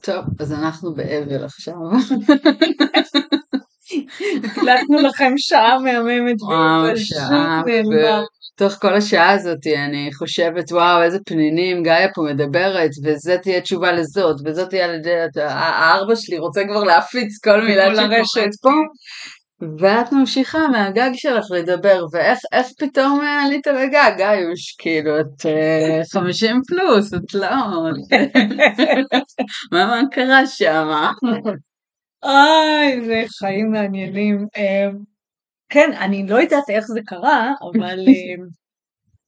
טוב, אז אנחנו באבל עכשיו. הקלטנו לכם שעה מהממת. וואו, שעה, בתוך כל השעה הזאת אני חושבת, וואו, איזה פנינים, גאיה פה מדברת, וזה תהיה תשובה לזאת, וזאת תהיה, הארבע שלי רוצה כבר להפיץ כל מילה שקורית פה. ואת ממשיכה מהגג שלך לדבר, ואיך פתאום עלית לגג, גאיוש, כאילו, את חמישים פלוס, את לא... מה קרה שם? אוי, זה חיים מעניינים. כן, אני לא יודעת איך זה קרה, אבל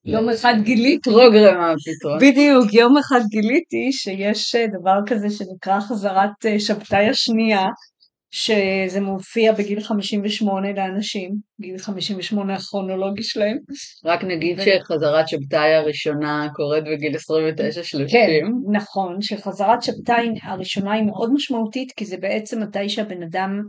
יום אחד גיליתי, פרוגרמה פתאום. בדיוק, יום אחד גיליתי שיש דבר כזה שנקרא חזרת שבתאי השנייה, שזה מופיע בגיל 58 לאנשים, גיל 58 הכרונולוגי שלהם. רק נגיד ו... שחזרת שבתאי הראשונה קורית בגיל 29-30. כן, נכון, שחזרת שבתאי הראשונה היא מאוד משמעותית, כי זה בעצם מתי שהבן אדם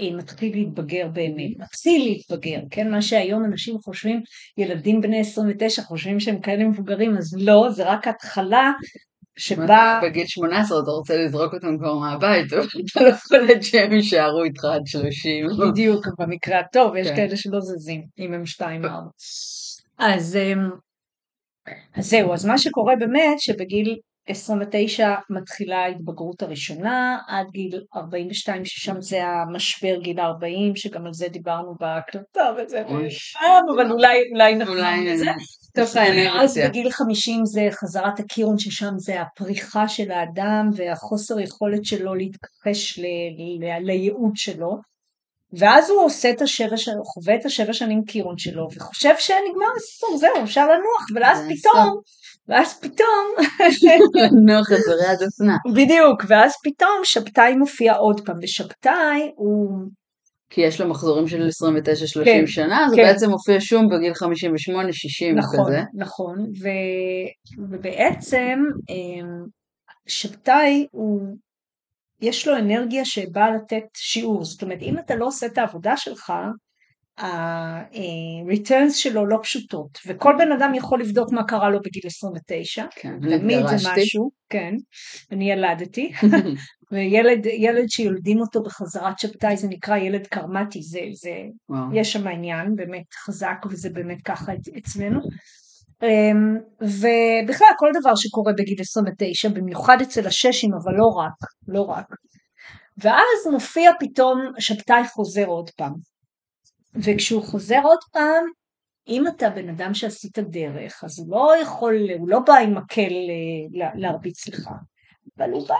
מתחיל להתבגר באמת, מתחיל להתבגר, כן, מה שהיום אנשים חושבים, ילדים בני 29 חושבים שהם כאלה מבוגרים, אז לא, זה רק התחלה שבה... בגיל 18 אתה רוצה לזרוק אותם כבר מהבית, אבל אתה לא יכול שהם יישארו איתך עד 30. בדיוק, במקרה הטוב, יש כן. כאלה שלא זזים, אם הם 2-4. אז, אז זהו, אז מה שקורה באמת, שבגיל 29 מתחילה ההתבגרות הראשונה, עד גיל 42, ששם זה המשבר גיל 40, שגם על זה דיברנו בהקלטה, וזה פעם, אבל אולי, אולי נחזור לזה. אז בגיל 50 זה חזרת הקירון, ששם זה הפריחה של האדם והחוסר יכולת שלו להתכחש לייעוד שלו. ואז הוא עושה את השבע, חווה את השבע שנים קירון שלו, וחושב שנגמר הסיפור, זהו, אפשר לנוח, ואז פתאום, ואז פתאום... נוח את זרי הדפנה. בדיוק, ואז פתאום שבתאי מופיע עוד פעם, ושבתאי הוא... כי יש לו מחזורים של 29-30 כן, שנה, אז כן. הוא בעצם מופיע שום בגיל 58-60 נכון, כזה. נכון, ו... ובעצם אמ, שבתאי הוא יש לו אנרגיה שבאה לתת שיעור, זאת אומרת אם אתה לא עושה את העבודה שלך, ה-returns שלו לא פשוטות, וכל בן אדם יכול לבדוק מה קרה לו בגיל 29, כן, תמיד זה משהו, כן, אני ילדתי, וילד שיולדים אותו בחזרת שבתאי זה נקרא ילד קרמטי, זה, זה, יש שם עניין באמת חזק וזה באמת ככה אצלנו. אמ, ובכלל כל דבר שקורה בגיל 29, במיוחד אצל הששים, אבל לא רק, לא רק. ואז מופיע פתאום שבתאי חוזר עוד פעם. וכשהוא חוזר עוד פעם, אם אתה בן אדם שעשית דרך, אז הוא לא יכול, הוא לא בא עם מקל אה, להרביץ לך, אבל הוא בא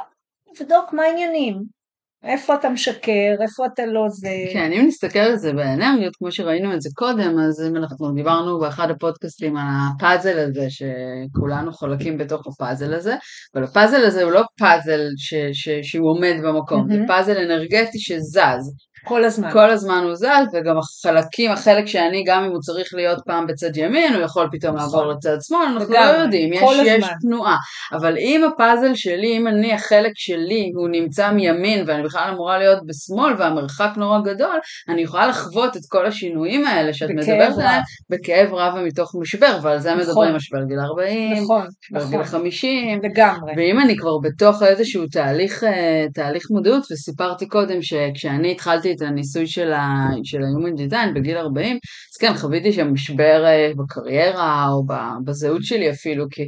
לבדוק מה העניינים, איפה אתה משקר, איפה אתה לא זה. כן, אם נסתכל על זה באנרגיות, כמו שראינו את זה קודם, אז אם אנחנו דיברנו באחד הפודקאסטים על הפאזל הזה, שכולנו חולקים בתוך הפאזל הזה, אבל הפאזל הזה הוא לא פאזל ש, ש, שהוא עומד במקום, mm-hmm. זה פאזל אנרגטי שזז. כל הזמן. כל הזמן הוא זז, וגם החלקים, החלק שאני, גם אם הוא צריך להיות פעם בצד ימין, הוא יכול פתאום נכון. לעבור לצד שמאל, אנחנו לא יודעים, יש, יש תנועה. אבל אם הפאזל שלי, אם אני, החלק שלי, הוא נמצא מימין, ואני בכלל אמורה להיות בשמאל, והמרחק נורא גדול, אני יכולה לחוות את כל השינויים האלה שאת מדברת עליהם, בכאב רב ומתוך משבר, ועל זה נכון. מדברים, משבר גיל 40, נכון, משבר נכון. גיל 50, לגמרי. ואם אני כבר בתוך איזשהו תהליך, אה, תהליך מודעות, וסיפרתי קודם שכשאני התחלתי את הניסוי של ה-Human Design בגיל 40, אז כן, חוויתי שם משבר אה, בקריירה או בזהות שלי אפילו, כי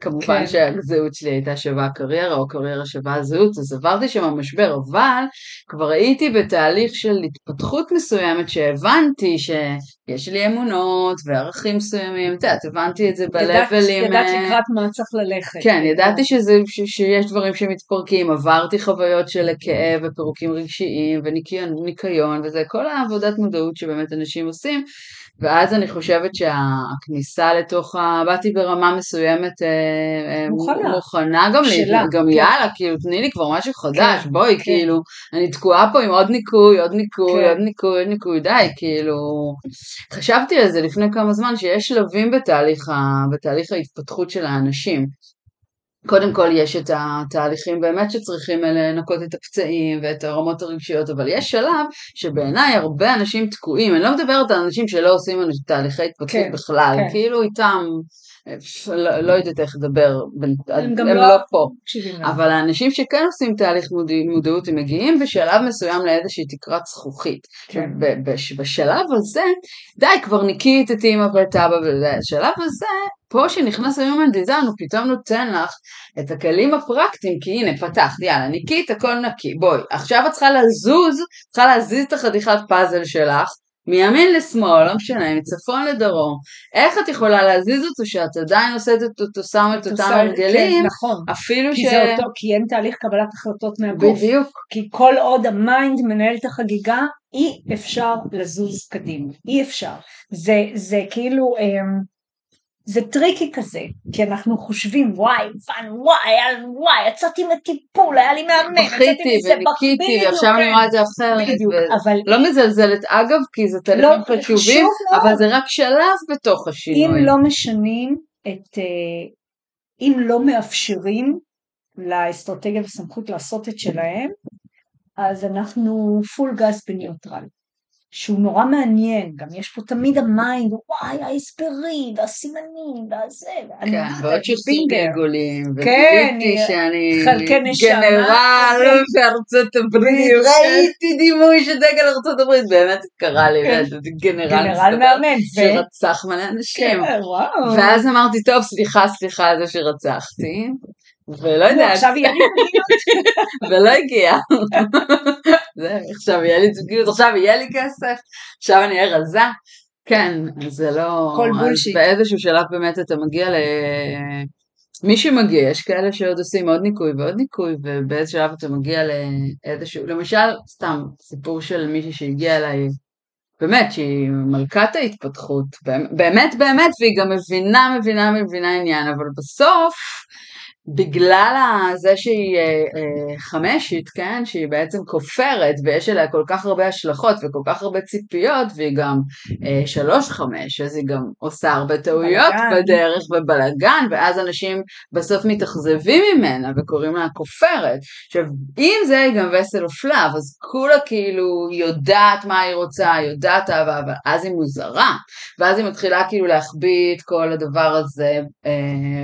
כמובן כן. שהזהות שלי הייתה שווה קריירה או קריירה שווה זהות, אז עברתי שם משבר, אבל כבר הייתי בתהליך של התפתחות מסוימת שהבנתי שיש לי אמונות וערכים מסוימים, את יודעת, הבנתי את זה בלבלים. ידעת אה, לקראת מה צריך ללכת. כן, ידעתי שזה, ש, שיש דברים שמתפרקים, עברתי חוויות של כאב ופירוקים רגשיים וניקיון ניקיון וזה כל העבודת מודעות שבאמת אנשים עושים ואז אני חושבת שהכניסה לתוך ה... באתי ברמה מסוימת אה, אה, מוכנה, מוכנה גם, לי, גם כן. יאללה, כאילו תני לי כבר משהו חדש, כן, בואי, כן. כאילו, אני תקועה פה עם עוד ניקוי, עוד ניקוי, כן. עוד ניקוי, עוד ניקוי, די, כאילו, חשבתי על זה לפני כמה זמן, שיש שלבים בתהליך, ה... בתהליך ההתפתחות של האנשים. קודם כל יש את התהליכים באמת שצריכים לנקות את הפצעים ואת הרמות הרגשיות, אבל יש שלב שבעיניי הרבה אנשים תקועים, אני לא מדברת על אנשים שלא עושים תהליכי התפתחות כן, בכלל, כן. כאילו איתם לא, לא יודעת איך לדבר, הם, הם לא לא פה. אבל האנשים שכן עושים תהליך מודע- מודעות, הם מגיעים בשלב מסוים לאיזושהי תקרת זכוכית. כן. בשלב הזה, די, כבר ניקית את אימא ואת אבא בשלב הזה, פה שנכנס ה-Human Design, הוא פתאום נותן לך את הכלים הפרקטיים, כי הנה, פתחת, יאללה, ניקית, הכל נקי, בואי, עכשיו את צריכה לזוז, צריכה להזיז את החתיכת פאזל שלך, מימין לשמאל, לא משנה, מצפון לדרום, איך את יכולה להזיז אותו שאת עדיין עושה את אותו, שמה את אותם עושה- הרגלים, כן, נכון. אפילו כי ש... זה אותו, כי אין תהליך קבלת החלטות מהגוף. בדיוק. כי כל עוד ה mind מנהל את החגיגה, אי אפשר לזוז קדימה. אי אפשר. זה, זה כאילו, אמ, זה tricky כזה, כי אנחנו חושבים, וואי, הבנו, וואי, היה לנו, וואי, יצאתי מטיפול, היה לי מאמן, יצאתי בכיתי מזה, וניקיתי, בדיוק, ועכשיו אני כן. רואה את זה אחרת. בדיוק, אבל לא מזלזלת, אגב, כי זה תהליכים לא, חשובים. אבל זה רק שלב בתוך השינוי. אם לא משנים את, אה, אם לא מאפשרים לאסטרטגיה וסמכות לעשות את שלהם, אז אנחנו פול גז בניוטרל. שהוא נורא מעניין, גם יש פה תמיד ה mind, וואי, ההסברים, והסימנים, והזה, כן, יודעת, ועוד בינגר. גלגולים, כן, וגיליתי שאני חלקי נשמה. גנרל בארצות הברית, בדיוק. ראיתי דימוי של דגל ארצות הברית, באמת קרה לי, כן. גנרל מאמן. שרצח מלא אנשים. כן. ואז אמרתי, טוב, סליחה, סליחה זה שרצחתי, ולא יודעת, עכשיו יהיה לי זוגיות. ולא הגיע. עכשיו יהיה לי זוגיות, עכשיו יהיה לי כסף, עכשיו אני אהיה רזה. כן, זה לא... אז בולשיט. באיזשהו שלב באמת אתה מגיע ל... מי שמגיע, יש כאלה שעוד עושים עוד ניקוי ועוד ניקוי, ובאיזה שלב אתה מגיע לאיזשהו, למשל, סתם, סיפור של מישהי שהגיעה אליי, באמת, שהיא מלכת ההתפתחות, באמת באמת, והיא גם מבינה, מבינה, מבינה עניין, אבל בסוף, בגלל זה שהיא אה, אה, חמשית, כן, שהיא בעצם כופרת ויש עליה כל כך הרבה השלכות וכל כך הרבה ציפיות והיא גם אה, שלוש חמש, אז היא גם עושה הרבה טעויות בלגן. בדרך ובלאגן, ואז אנשים בסוף מתאכזבים ממנה וקוראים לה כופרת. עכשיו, אם זה היא גם וסל אופלב, אז כולה כאילו יודעת מה היא רוצה, יודעת אהבה, אבל אז היא מוזרה, ואז היא מתחילה כאילו להחביא את כל הדבר הזה,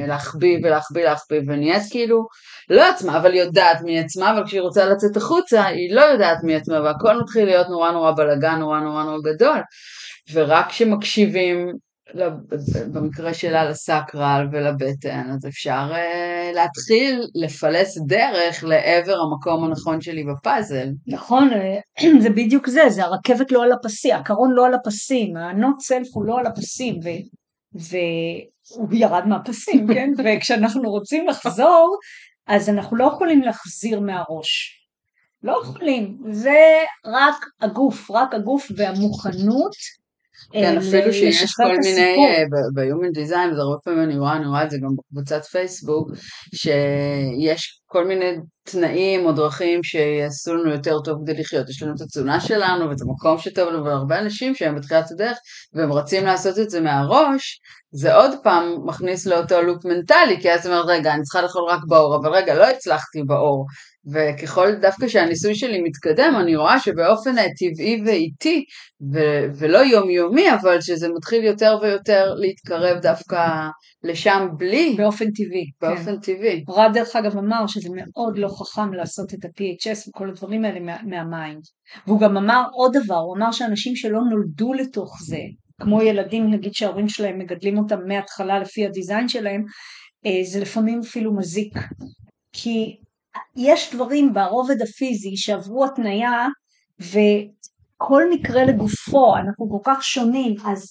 להחביא ולהחביא להחביא, ונהיית כאילו לא עצמה, אבל יודעת מי עצמה, אבל כשהיא רוצה לצאת החוצה, היא לא יודעת מי עצמה, והכל מתחיל להיות נורא נורא בלאגן, נורא נורא נורא גדול. ורק כשמקשיבים, במקרה שלה לסקרל ולבטן, אז אפשר uh, להתחיל לפלס דרך לעבר המקום הנכון שלי בפאזל. נכון, אה, זה בדיוק זה, זה הרכבת לא על הפסים, הקרון לא על הפסים, ה-not self הוא לא על הפסים, ו- והוא ירד מהפסים, כן? וכשאנחנו רוצים לחזור, אז אנחנו לא יכולים להחזיר מהראש. לא יכולים, זה רק הגוף, רק הגוף והמוכנות. כן, אה, אפילו שיש כל מיני. אה, ב-Human Design, זה הרבה פעמים אני רואה, אני רואה את זה גם בקבוצת פייסבוק, שיש כל מיני תנאים או דרכים שיעשו לנו יותר טוב כדי לחיות. יש לנו את התזונה שלנו ואת המקום שטוב לנו, והרבה אנשים שהם בתחילת הדרך והם רוצים לעשות את זה מהראש, זה עוד פעם מכניס לאותו לופ מנטלי, כי אז אומרת, רגע, אני צריכה לאכול רק באור, אבל רגע, לא הצלחתי באור. וככל דווקא שהניסוי שלי מתקדם, אני רואה שבאופן טבעי ואיטי, ו- ולא יומיומי, אבל שזה מתחיל יותר ויותר להתקרב דווקא לשם בלי, באופן טבעי. כן. באופן טבעי. רא דרך אגב אמר שזה מאוד לא חכם לעשות את ה-PHS וכל הדברים האלה מה, מה mind. והוא גם אמר עוד דבר, הוא אמר שאנשים שלא נולדו לתוך זה, כמו ילדים נגיד שההורים שלהם מגדלים אותם מההתחלה לפי ה design שלהם, אה, זה לפעמים אפילו מזיק. כי יש דברים ברובד הפיזי שעברו התניה וכל מקרה לגופו, אנחנו כל כך שונים, אז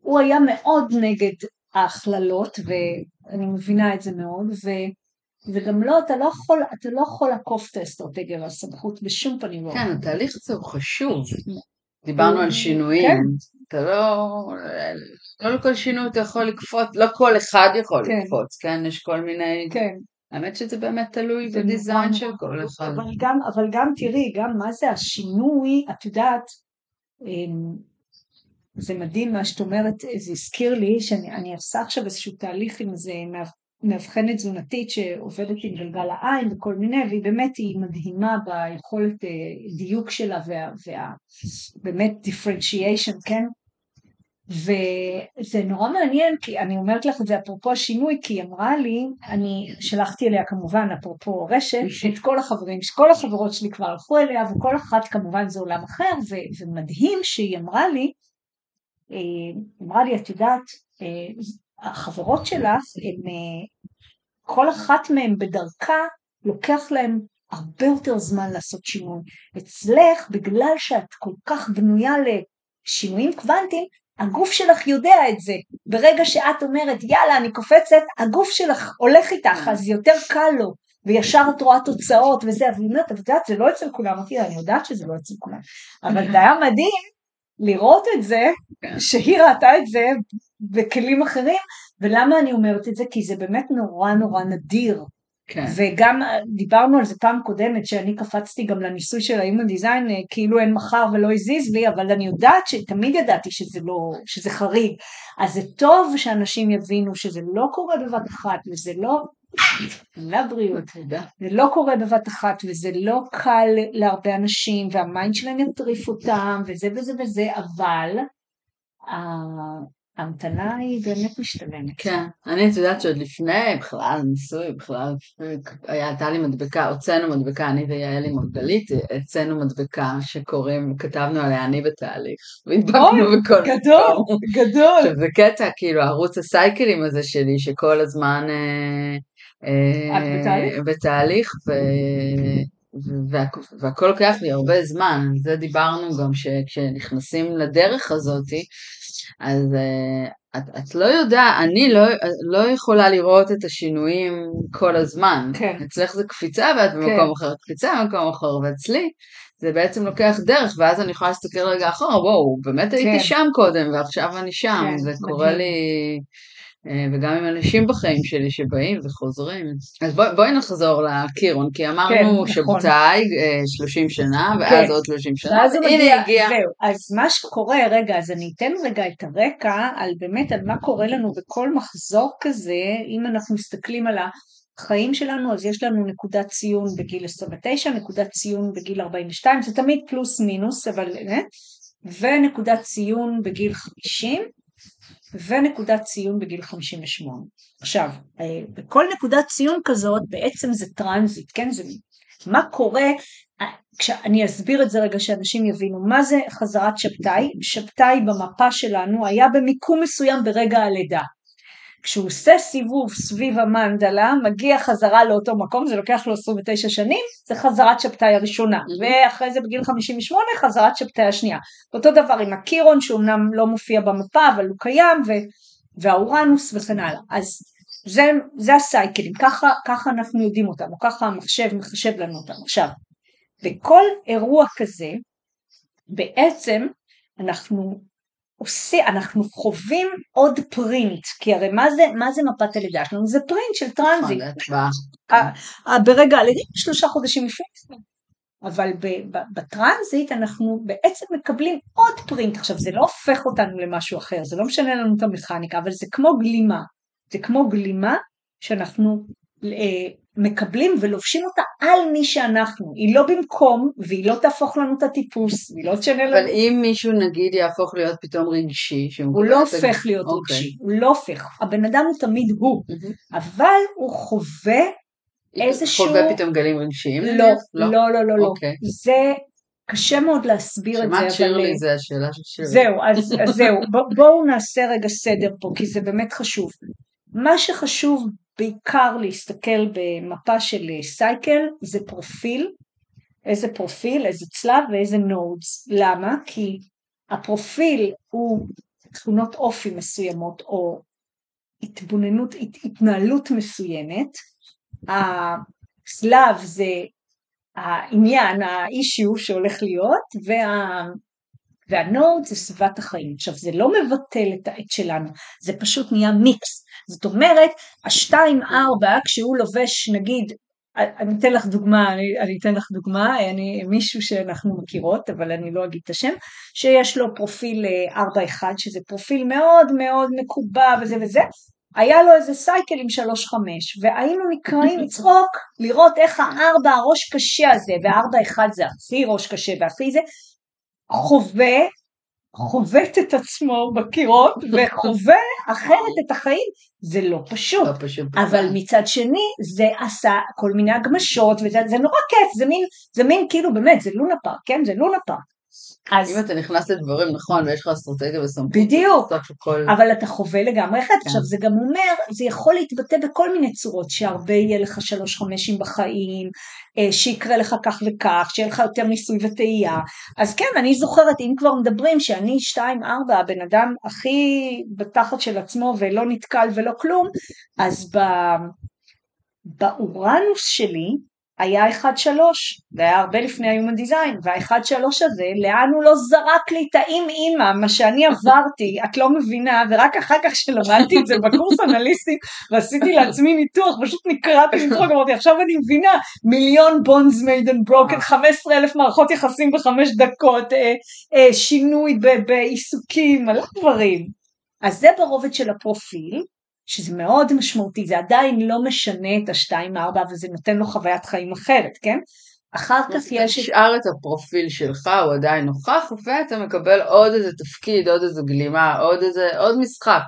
הוא היה מאוד נגד ההכללות ואני מבינה את זה מאוד ו, וגם לא, אתה לא יכול, אתה לא יכול לעקוף את האסטרטגיה והסמכות בשום פנים ואופן. כן, התהליך הזה הוא חשוב. דיברנו על שינויים. כן. אתה לא... לא לכל שינוי אתה יכול לקפוץ, לא כל אחד יכול כן. לקפוץ, כן? יש כל מיני... כן. האמת שזה באמת תלוי בדיזיין נורא של. כל אחד. אבל גם, אבל גם תראי, גם מה זה השינוי, את יודעת, אמ, זה מדהים מה שאת אומרת, זה הזכיר לי שאני אני עושה עכשיו איזשהו תהליך עם איזה מאב- מאבחנת תזונתית שעובדת עם גלגל העין וכל מיני, והיא באמת, היא מדהימה ביכולת אה, דיוק שלה וה, וה באמת differentiation, כן? וזה נורא מעניין, כי אני אומרת לך את זה אפרופו השינוי, כי היא אמרה לי, אני שלחתי אליה כמובן, אפרופו רשת, את כל החברים, כל החברות שלי כבר הלכו אליה, וכל אחת כמובן זה עולם אחר, ומדהים שהיא אמרה לי, היא אמרה לי, את יודעת, החברות שלך, הם, כל אחת מהן בדרכה, לוקח להם הרבה יותר זמן לעשות שינוי. אצלך, בגלל שאת כל כך בנויה לשינויים קוונטיים, הגוף שלך יודע את זה. ברגע שאת אומרת, יאללה, אני קופצת, הגוף שלך הולך איתך, אז יותר קל לו. וישר את רואה תוצאות וזה, אבל היא אומרת, את יודעת, זה לא אצל כולם, אמרתי לה, אני יודעת שזה לא אצל כולם, אבל זה היה מדהים לראות את זה. שהיא ראתה את זה בכלים אחרים, ולמה אני אומרת את זה? כי זה באמת נורא נורא נדיר כן. וגם דיברנו על זה פעם קודמת, שאני קפצתי גם לניסוי של ה-Human Design, אה, כאילו אין מחר ולא הזיז לי, אבל אני יודעת, תמיד ידעתי שזה לא, שזה חריג. אז זה טוב שאנשים יבינו שזה לא קורה בבת אחת, וזה לא... לבריאות. זה לא קורה בבת אחת, וזה לא קל להרבה אנשים, והמיינד שלהם יטריף אותם, וזה וזה וזה, אבל ההמתנה היא באמת משתלמת. כן, אני את יודעת שעוד לפני בכלל ניסוי, בכלל הייתה לי מדבקה, הוצאנו מדבקה, אני ויעל עם מרגלית, הוצאנו מדבקה שקוראים, כתבנו עליה אני בתהליך, והדבקנו בכל גדול, גדול. עכשיו זה קטע, כאילו ערוץ הסייקלים הזה שלי, שכל הזמן... אה, את בתהליך? בתהליך, ו... והכל לוקח לי הרבה זמן, זה דיברנו גם שכשנכנסים לדרך הזאתי, אז uh, את, את לא יודעת, אני לא, לא יכולה לראות את השינויים כל הזמן. כן. אצלך זה קפיצה ואת במקום כן. אחר, קפיצה במקום אחר, ואצלי זה בעצם לוקח דרך, ואז אני יכולה להסתכל רגע אחורה, וואו, באמת כן. הייתי שם קודם ועכשיו אני שם, כן, זה מדהים. קורה לי... אה, וגם עם אנשים בחיים שלי שבאים וחוזרים. אז בואי בוא נחזור לקירון, כי אמרנו כן, נכון. שבתאי 30 אה, שנה, ואז כן. עוד 30 שנה, ואז הנה הגיע. זהו, אז מה שקורה, רגע, אז אני אתן רגע את הרקע על באמת על מה קורה לנו בכל מחזור כזה, אם אנחנו מסתכלים על החיים שלנו, אז יש לנו נקודת ציון בגיל 29, נקודת ציון בגיל 42, זה תמיד פלוס מינוס, אבל... אה, ונקודת ציון בגיל 50, ונקודת ציון בגיל 58. עכשיו, אה, בכל נקודת ציון כזאת בעצם זה טרנזיט, כן? זה מה קורה, אה, כשאני אסביר את זה רגע שאנשים יבינו, מה זה חזרת שבתאי? שבתאי במפה שלנו היה במיקום מסוים ברגע הלידה. כשהוא עושה סיבוב סביב המנדלה, מגיע חזרה לאותו מקום, זה לוקח לו 29 שנים, זה חזרת שבתאי הראשונה, ואחרי זה בגיל 58 חזרת שבתאי השנייה. אותו דבר עם הקירון, שאומנם לא מופיע במפה, אבל הוא קיים, ו... והאורנוס וכן הלאה. אז זה, זה הסייקלים, ככה, ככה אנחנו יודעים אותם, או ככה המחשב מחשב לנו אותם. עכשיו, בכל אירוע כזה, בעצם אנחנו עושה, אנחנו חווים עוד print, כי הרי מה זה, מה זה מפת הלידה שלנו? זה print של transit. נכון, ברגע הלידה שלושה חודשים לפני זה. אבל בטרנזיט אנחנו בעצם מקבלים עוד פרינט. עכשיו זה לא הופך אותנו למשהו אחר, זה לא משנה לנו את המכניקה, אבל זה כמו גלימה. זה כמו גלימה שאנחנו אה, מקבלים ולובשים אותה על מי שאנחנו. היא לא במקום, והיא לא תהפוך לנו את הטיפוס, והיא לא תשנה לנו. אבל אם מישהו נגיד יהפוך להיות פתאום רגשי, הוא לא הופך להיות אוקיי. רגשי, הוא לא הופך. הבן אדם הוא תמיד הוא, אבל הוא חווה איזשהו... חווה פתאום גלים רגשיים? לא, לא, לא, לא, לא. אוקיי. זה... קשה מאוד להסביר את זה. שמעת שירלי, זה השאלה של שירלי. זהו, אז, אז זהו, בואו נעשה רגע סדר פה, כי זה באמת חשוב. מה שחשוב בעיקר להסתכל במפה של cycle זה פרופיל, איזה פרופיל, איזה צלב ואיזה nodes. למה? כי הפרופיל הוא תכונות אופי מסוימות או התבוננות, התנהלות מסוימת, הצלב זה העניין, האישיו שהולך להיות, וה... והנוד זה סביבת החיים. עכשיו זה לא מבטל את העט שלנו, זה פשוט נהיה מיקס. זאת אומרת, השתיים ארבע כשהוא לובש נגיד, אני אתן לך דוגמה, אני, אני אתן לך דוגמה, אני מישהו שאנחנו מכירות, אבל אני לא אגיד את השם, שיש לו פרופיל אה, ארבע אחד, שזה פרופיל מאוד מאוד מקובע וזה וזה, היה לו איזה סייקל עם שלוש חמש, והיינו נקראים לצחוק, לראות איך הארבע הראש קשה הזה, והארבע אחד זה הכי ראש קשה והכי זה, חווה חובט את עצמו בקירות וחווה אחרת את החיים, זה לא פשוט. לא פשוט. אבל מצד שני זה עשה כל מיני הגמשות וזה זה נורא כיף, זה מין, זה מין כאילו באמת, זה לונה פארק, כן? זה לונה פארק. אז... אם אתה נכנס לדברים נכון ויש לך אסטרטגיה וסמכות, בדיוק, כל... אבל אתה חווה לגמרי אחרת. כן. עכשיו זה גם אומר, זה יכול להתבטא בכל מיני צורות, שהרבה יהיה לך שלוש חמשים בחיים, אה, שיקרה לך כך וכך, שיהיה לך יותר ניסוי וטעייה. אז כן, אני זוכרת, אם כבר מדברים, שאני שתיים ארבע, הבן אדם הכי בתחת של עצמו ולא נתקל ולא כלום, אז ב... באורנוס שלי, היה 1-3, זה היה הרבה לפני ה-Human Design, וה-1-3 הזה, לאן הוא לא זרק לי את האם אימא, מה שאני עברתי, את לא מבינה, ורק אחר כך שלמדתי את זה בקורס אנליסטי, ועשיתי לעצמי ניתוח, פשוט נקרעתי מצחוק, אמרתי, עכשיו אני מבינה, מיליון bonds made and broken, 15 אלף מערכות יחסים בחמש דקות, אה, אה, שינוי בעיסוקים, מלא דברים. אז זה ברובד של הפרופיל, שזה מאוד משמעותי, זה עדיין לא משנה את השתיים ארבע וזה נותן לו חוויית חיים אחרת, כן? אחר כך יש... תשאר את הפרופיל שלך, הוא עדיין נוכח, ואתה מקבל עוד איזה תפקיד, עוד איזה גלימה, עוד איזה, עוד משחק.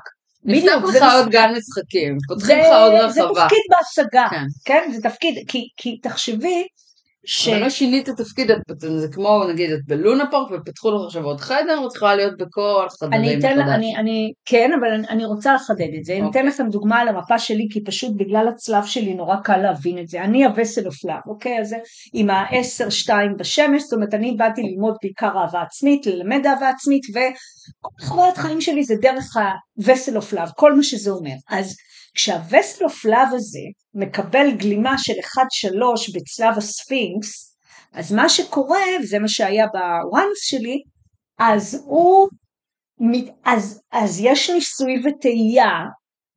נפתח לך עוד גן משחקים, פותחים לך עוד רחבה. זה תפקיד בהשגה, כן, כן? זה תפקיד, כי, כי תחשבי ש... אבל לא שינית תפקיד, זה כמו נגיד את בלונה פארק ופתחו לך עכשיו עוד חדר, או צריכה להיות בכל חדרים אני אתן, מחדש? אני, אני, כן, אבל אני, אני רוצה לחדד את זה. Okay. אני אתן אוקיי. לכם דוגמה על המפה שלי, כי פשוט בגלל הצלב שלי נורא קל להבין את זה. אני הווסל אופלב, אוקיי? אז עם ה-10-2 בשמש, זאת אומרת, אני באתי ללמוד בעיקר אהבה עצמית, ללמד אהבה עצמית, וכל חוויית חיים שלי זה דרך ה-vessel of love, כל מה שזה אומר. אז כשה vessel of love הזה מקבל גלימה של 1-3 בצלב הספינקס, אז מה שקורה, וזה מה שהיה בוואנס שלי, אז הוא, אז, אז יש ניסוי וטעייה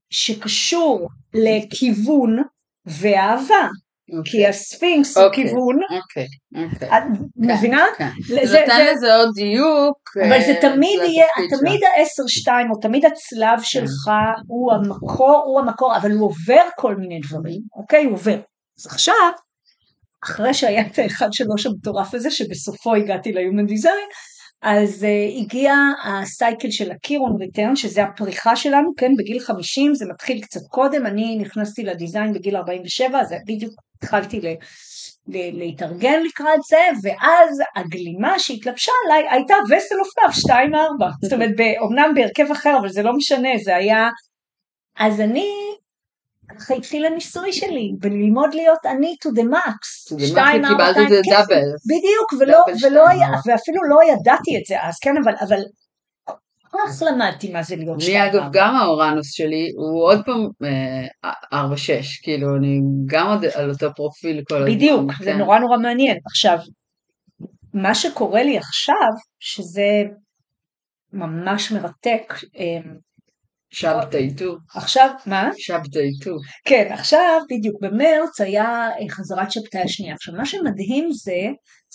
שקשור לכיוון ואהבה. Okay. כי הספינקס okay. הוא כיוון, okay. Okay. את כן, מבינה? כן. זה נותן לזה עוד דיוק. אבל זה אה, תמיד יהיה, תמיד העשר שתיים, או תמיד הצלב שלך הוא המקור, הוא המקור, אבל הוא עובר כל מיני דברים, אוקיי? הוא עובר. אז עכשיו, אחרי שהיה את האחד שלוש המטורף הזה, שבסופו הגעתי ל-Human Design, אז uh, הגיע הסייקל של הקירון ריטרן, שזה הפריחה שלנו, כן, בגיל 50, זה מתחיל קצת קודם, אני נכנסתי לדיזיין בגיל 47, אז בדיוק התחלתי ל, ל, להתארגן לקראת זה, ואז הגלימה שהתלבשה עליי הייתה vessel of love 2-4, זאת אומרת, אומנם בהרכב אחר, אבל זה לא משנה, זה היה... אז אני התחיל הניסוי שלי, בללמוד להיות אני to the max. שתיים, ארבע, קיבלת את זה double. בדיוק, ולא, ולא היה, ואפילו לא ידעתי את זה אז, כן, אבל, אבל כך למדתי מה זה להיות שתיים. אני אגב, גם האורנוס שלי הוא עוד פעם אה, ארבע שש, כאילו אני גם עוד על אותו פרופיל כל הזמן. בדיוק, זה כן. נורא נורא מעניין. עכשיו, מה שקורה לי עכשיו, שזה ממש מרתק, אה, שבתאיתו. עכשיו, מה? שבתאיתו. כן, עכשיו בדיוק במרץ היה אה, חזרת שבתאי השנייה. עכשיו מה שמדהים זה,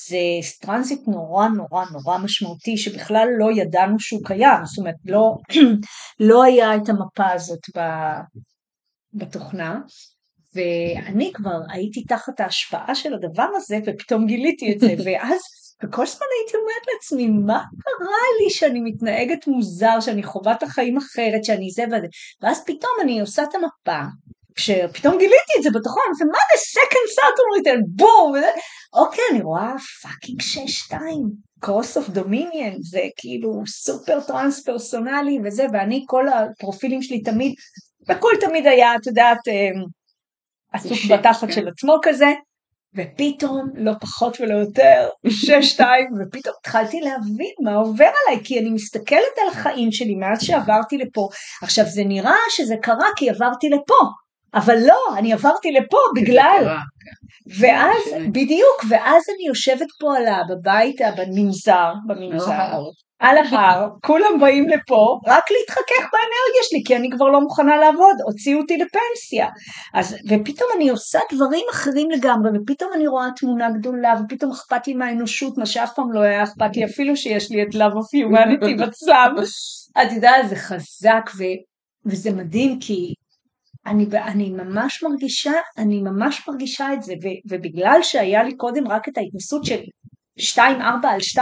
זה טרנזיט נורא נורא נורא משמעותי שבכלל לא ידענו שהוא קיים, זאת אומרת לא, לא היה את המפה הזאת בתוכנה. ואני כבר הייתי תחת ההשפעה של הדבר הזה ופתאום גיליתי את זה ואז וכל הזמן הייתי אומרת לעצמי, מה קרה לי שאני מתנהגת מוזר, שאני חווה את החיים אחרת, שאני זה וזה, ואז פתאום אני עושה את המפה, כשפתאום גיליתי את זה בתוכן, אני מה זה second Saturn return, בום, אוקיי, אני רואה fucking 6-2, cross of dominion, זה כאילו סופר טרנס פרסונלי וזה, ואני כל הפרופילים שלי תמיד, הכל תמיד היה, את יודעת, אמ, עסוק בתחת כן. של עצמו כזה, ופתאום, לא פחות ולא יותר, שש-שתיים, ופתאום התחלתי להבין מה עובר עליי, כי אני מסתכלת על החיים שלי מאז שעברתי לפה. עכשיו, זה נראה שזה קרה כי עברתי לפה, אבל לא, אני עברתי לפה בגלל... כן. ואז, בדיוק, ואז אני יושבת פה על בבית, במנזר, במנזר, על ההר, כולם באים לפה רק להתחכך באנרגיה שלי, כי אני כבר לא מוכנה לעבוד, הוציאו אותי לפנסיה. אז, ופתאום אני עושה דברים אחרים לגמרי, ופתאום אני רואה תמונה גדולה, ופתאום אכפת לי מהאנושות, מה שאף פעם לא היה אכפת לי, אפילו שיש לי את Love of Humanity בצלם. את יודעת, זה חזק, ו, וזה מדהים, כי אני, אני ממש מרגישה, אני ממש מרגישה את זה, ו, ובגלל שהיה לי קודם רק את ההתנסות של 2-4 על 2-4,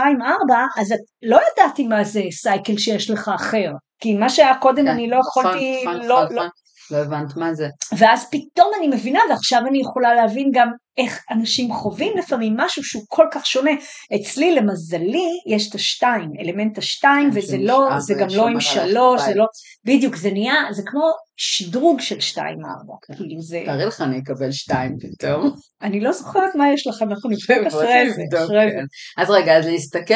אז את לא ידעתי מה זה סייקל שיש לך אחר. כי מה שהיה קודם כן, אני לא נכון, יכולתי, נכון, לא, נכון, לא, הבנת מה זה. ואז פתאום אני מבינה, ועכשיו אני יכולה להבין גם איך אנשים חווים לפעמים משהו שהוא כל כך שונה. אצלי, למזלי, יש את השתיים, אלמנט השתיים, כן, וזה לא, זה גם לא עם שלוש, זה. לא, בדיוק, זה נהיה, זה כמו שדרוג של שתיים ארבע, כן. כאילו זה, תארי לך אני אקבל שתיים פתאום. אני לא זוכרת מה יש לך, אנחנו נבדוק אחרי זה, אחרי זה. כן. אז רגע, אז להסתכל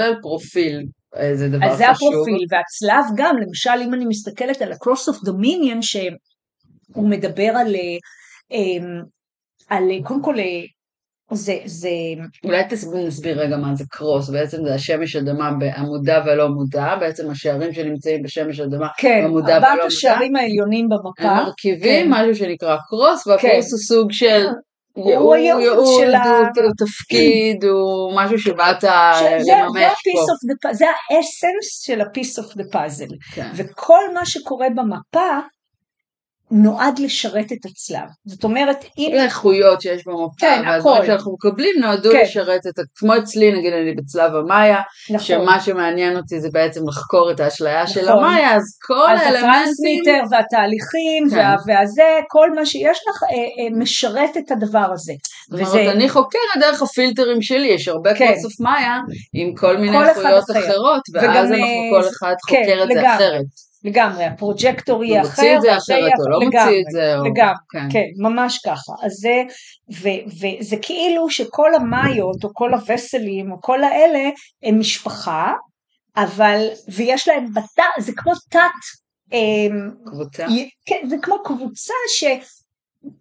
על, פרופיל, זה דבר חשוב. אז זה הפרופיל, והצלב גם, למשל אם אני מסתכלת על ה-cross of dominion, שהוא מדבר על, אה, אמ, על קודם כל, אה, זה, זה, אולי תס- נסביר רגע מה זה קרוס, בעצם זה השמש אדמה במודע ולא מודע, בעצם השערים שנמצאים בשמש אדמה כן, במודע ולא ארבעת מודע, השערים העליונים במפה, הם מרכיבים כן. משהו שנקרא קרוס, והקרוס כן. הוא סוג של הוא ייעוד, הייעוד ייעוד, של ה- הוא תפקיד, הוא משהו שבאת לממש פה. זה האסנס של ה-piece of the puzzle, כן. וכל מה שקורה במפה נועד לשרת את הצלב, זאת אומרת, אם, כל האיכויות שיש במפה, כן, והדברים. שאנחנו מקבלים נועדו כן. לשרת את, כמו אצלי, נגיד אני בצלב המאיה, נכון, שמה שמעניין אותי זה בעצם לחקור את האשליה של נכון. המאיה, אז כל אז האלמנטים, הטרנסמיטר והתהליכים כן. וה, והזה, כל מה שיש לך אה, אה, משרת את הדבר הזה. זאת וזה- אומרת, אני חוקרת דרך הפילטרים שלי, יש הרבה כן. קורסוף מאיה עם כל מיני כל איכויות אחר. אחרות, ואז אנחנו אה, כל אחד כן, חוקר את זה. אחרת. לגמרי, הפרוג'קטור יהיה הוא אחר, מוציא את זה אחרת, או לא. מוציא את זה. לגמרי, כן. כן, ממש ככה. אז זה, ו, וזה כאילו שכל המאיות, או כל הווסלים, או כל האלה, הם משפחה, אבל, ויש להם בתא, זה כמו תת, אמ, קבוצה. כן, זה כמו קבוצה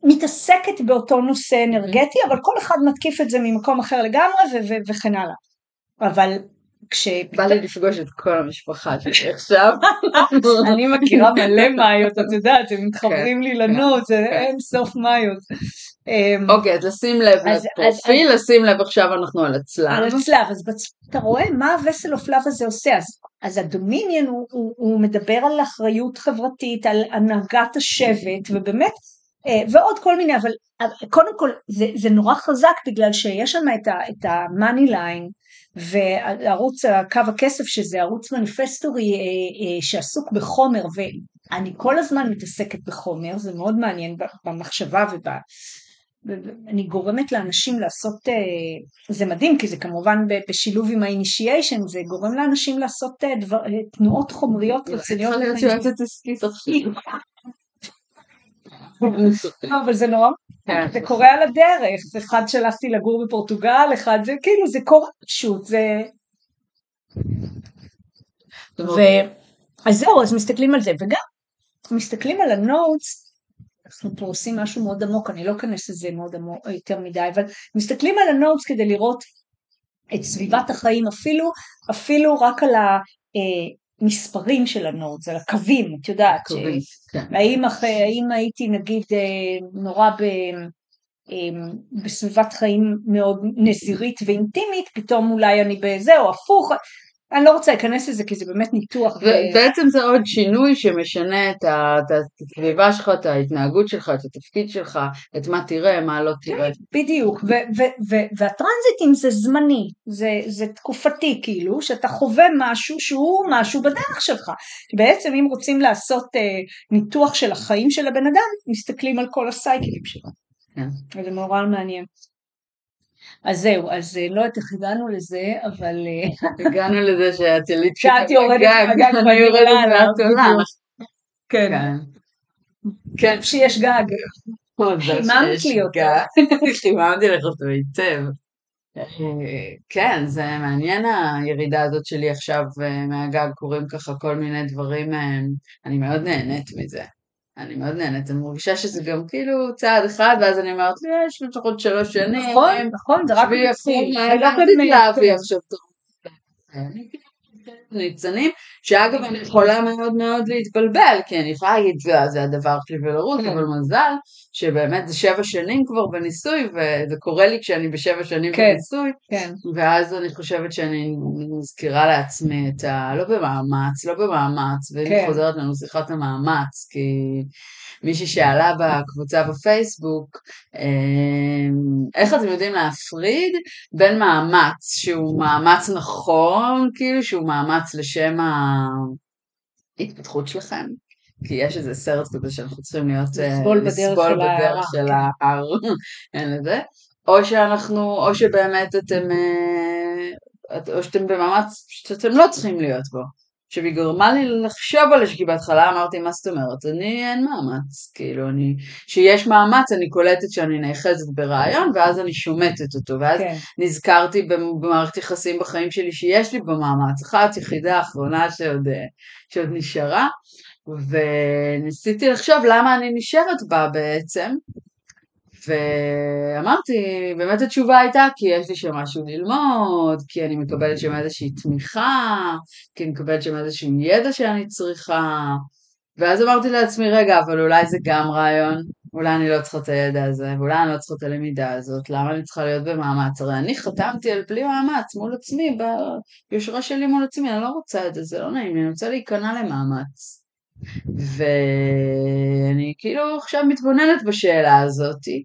שמתעסקת באותו נושא אנרגטי, אבל כל אחד מתקיף את זה ממקום אחר לגמרי, ו- ו- וכן הלאה. אבל כש... בא לי לפגוש את כל המשפחה שלי עכשיו. אני מכירה מלא מאיות, את יודעת, הם מתחברים לי לנוט, זה כן. אין סוף מאיות. אמ, אוקיי, אז לשים לב לפרופיל, לשים לב עכשיו אנחנו על הצלב. על הצלב, אז אתה רואה מה ה vessel of love הזה עושה, אז, ה dominion הוא, מדבר על אחריות חברתית, על הנהגת השבט, ובאמת, ועוד כל מיני, אבל אבל קודם כל זה, זה נורא חזק בגלל שיש שם את, ה, את ה-money line, וערוץ קו הכסף שזה ערוץ מניפסטורי אה, אה, שעסוק בחומר ואני כל הזמן מתעסקת בחומר זה מאוד מעניין במחשבה וב... אני גורמת לאנשים לעשות, אה, זה מדהים כי זה כמובן בשילוב עם ה-initiation, זה גורם לאנשים לעשות אה, דבר, אה, תנועות חומריות רציניות. להיות עכשיו. לא, אבל זה נורא, כן. זה קורה על הדרך, אחד שלחתי לגור בפורטוגל, אחד זה כאילו זה קורה פשוט, זה... ו... אז זהו, אז מסתכלים על זה, וגם מסתכלים על ה nodes, אנחנו פה עושים משהו מאוד עמוק, אני לא אכנס לזה מאוד עמוק, יותר מדי, אבל מסתכלים על ה nodes כדי לראות את סביבת החיים, אפילו, אפילו רק על המספרים של ה nodes, על הקווים, את יודעת, ש... קווים, כן. האם, האם הייתי נגיד אה, נורא ב, אה, בסביבת חיים מאוד נזירית ואינטימית, פתאום אולי אני בזה או הפוך, אני לא רוצה להיכנס לזה כי זה באמת ניתוח. ובעצם זה עוד שינוי שמשנה את הסביבה שלך, את ההתנהגות שלך, את התפקיד שלך, את מה תראה, מה לא תראה. בדיוק, והטרנזיטים זה זמני, זה, זה תקופתי כאילו, שאתה חווה משהו שהוא משהו בדרך שלך. בעצם אם רוצים לעשות אה, ניתוח של החיים של הבן אדם, מסתכלים על כל הסייקלים שלו. כן. וזה נורא מעניין. אז זהו, אז אה, לא יודעת איך הגענו לזה, אבל אה, הגענו לזה שאת יליד שאת יורדת מהגג אני יורדת מהתולה. כן, כן. כן. שיש גג. חיממת לי אותו. גג. חיממתי לך אותו היטב. אה, כן, זה מעניין הירידה הזאת שלי עכשיו מהגג, קורים ככה כל מיני דברים, אני מאוד נהנית מזה. אני מאוד נהנית, אני מרגישה שזה גם כאילו צעד אחד, ואז אני אומרת, "אה, יש לי לפחות שלוש שנים, נכון, נכון, זה רק מתחיל. עכשיו ניצנים, שאגב אני יכולה מאוד מאוד להתבלבל, כי אני יכולה להגיד, "זה- זה הדבר שלי ולרוץ, כן. אבל מזל שבאמת זה שבע שנים כבר בניסוי, וזה קורה לי כשאני בשבע שנים כן. בניסוי, כן, ואז אני חושבת שאני מזכירה לעצמי את ה... לא במאמץ, לא במאמץ, ואם כן. חוזרת לנו שיחת המאמץ, כי... מישהי שאלה בקבוצה בפייסבוק, אה, איך אתם יודעים להפריד בין מאמץ שהוא מאמץ נכון, כאילו שהוא מאמץ לשם ההתפתחות שלכם, כי יש איזה סרט כזה שאנחנו צריכים להיות, לסבול בדרך לסבול של בדרך של. ההר, אין לזה, או שאנחנו, או שבאמת אתם, אה, או שאתם במאמץ שאתם לא צריכים להיות בו. עכשיו היא גרמה לי לחשוב על זה, כי בהתחלה אמרתי, מה זאת אומרת? אני אין מאמץ, כאילו, אני, שיש מאמץ אני קולטת שאני נאחזת ברעיון, ואז אני שומטת אותו, ואז כן. נזכרתי במערכת יחסים בחיים שלי שיש לי במאמץ, אחת יחידה אחרונה שעוד, אה, שעוד נשארה, וניסיתי לחשוב למה אני נשארת בה בעצם, ואמרתי, באמת התשובה הייתה כי יש לי שם משהו ללמוד, כי אני מקבלת שם איזושהי תמיכה, כי אני מקבלת שם איזשהו ידע שאני צריכה, ואז אמרתי לעצמי, רגע, אבל אולי זה גם רעיון, אולי אני לא צריכה את הידע הזה, ואולי אני לא צריכה את הלמידה הזאת, למה אני צריכה להיות במאמץ? הרי אני חתמתי על בלי מאמץ מול עצמי, ביושרה שלי מול עצמי, אני לא רוצה את זה, זה לא נעים אני רוצה להיכנע למאמץ. ואני כאילו עכשיו מתבוננת בשאלה הזאתי.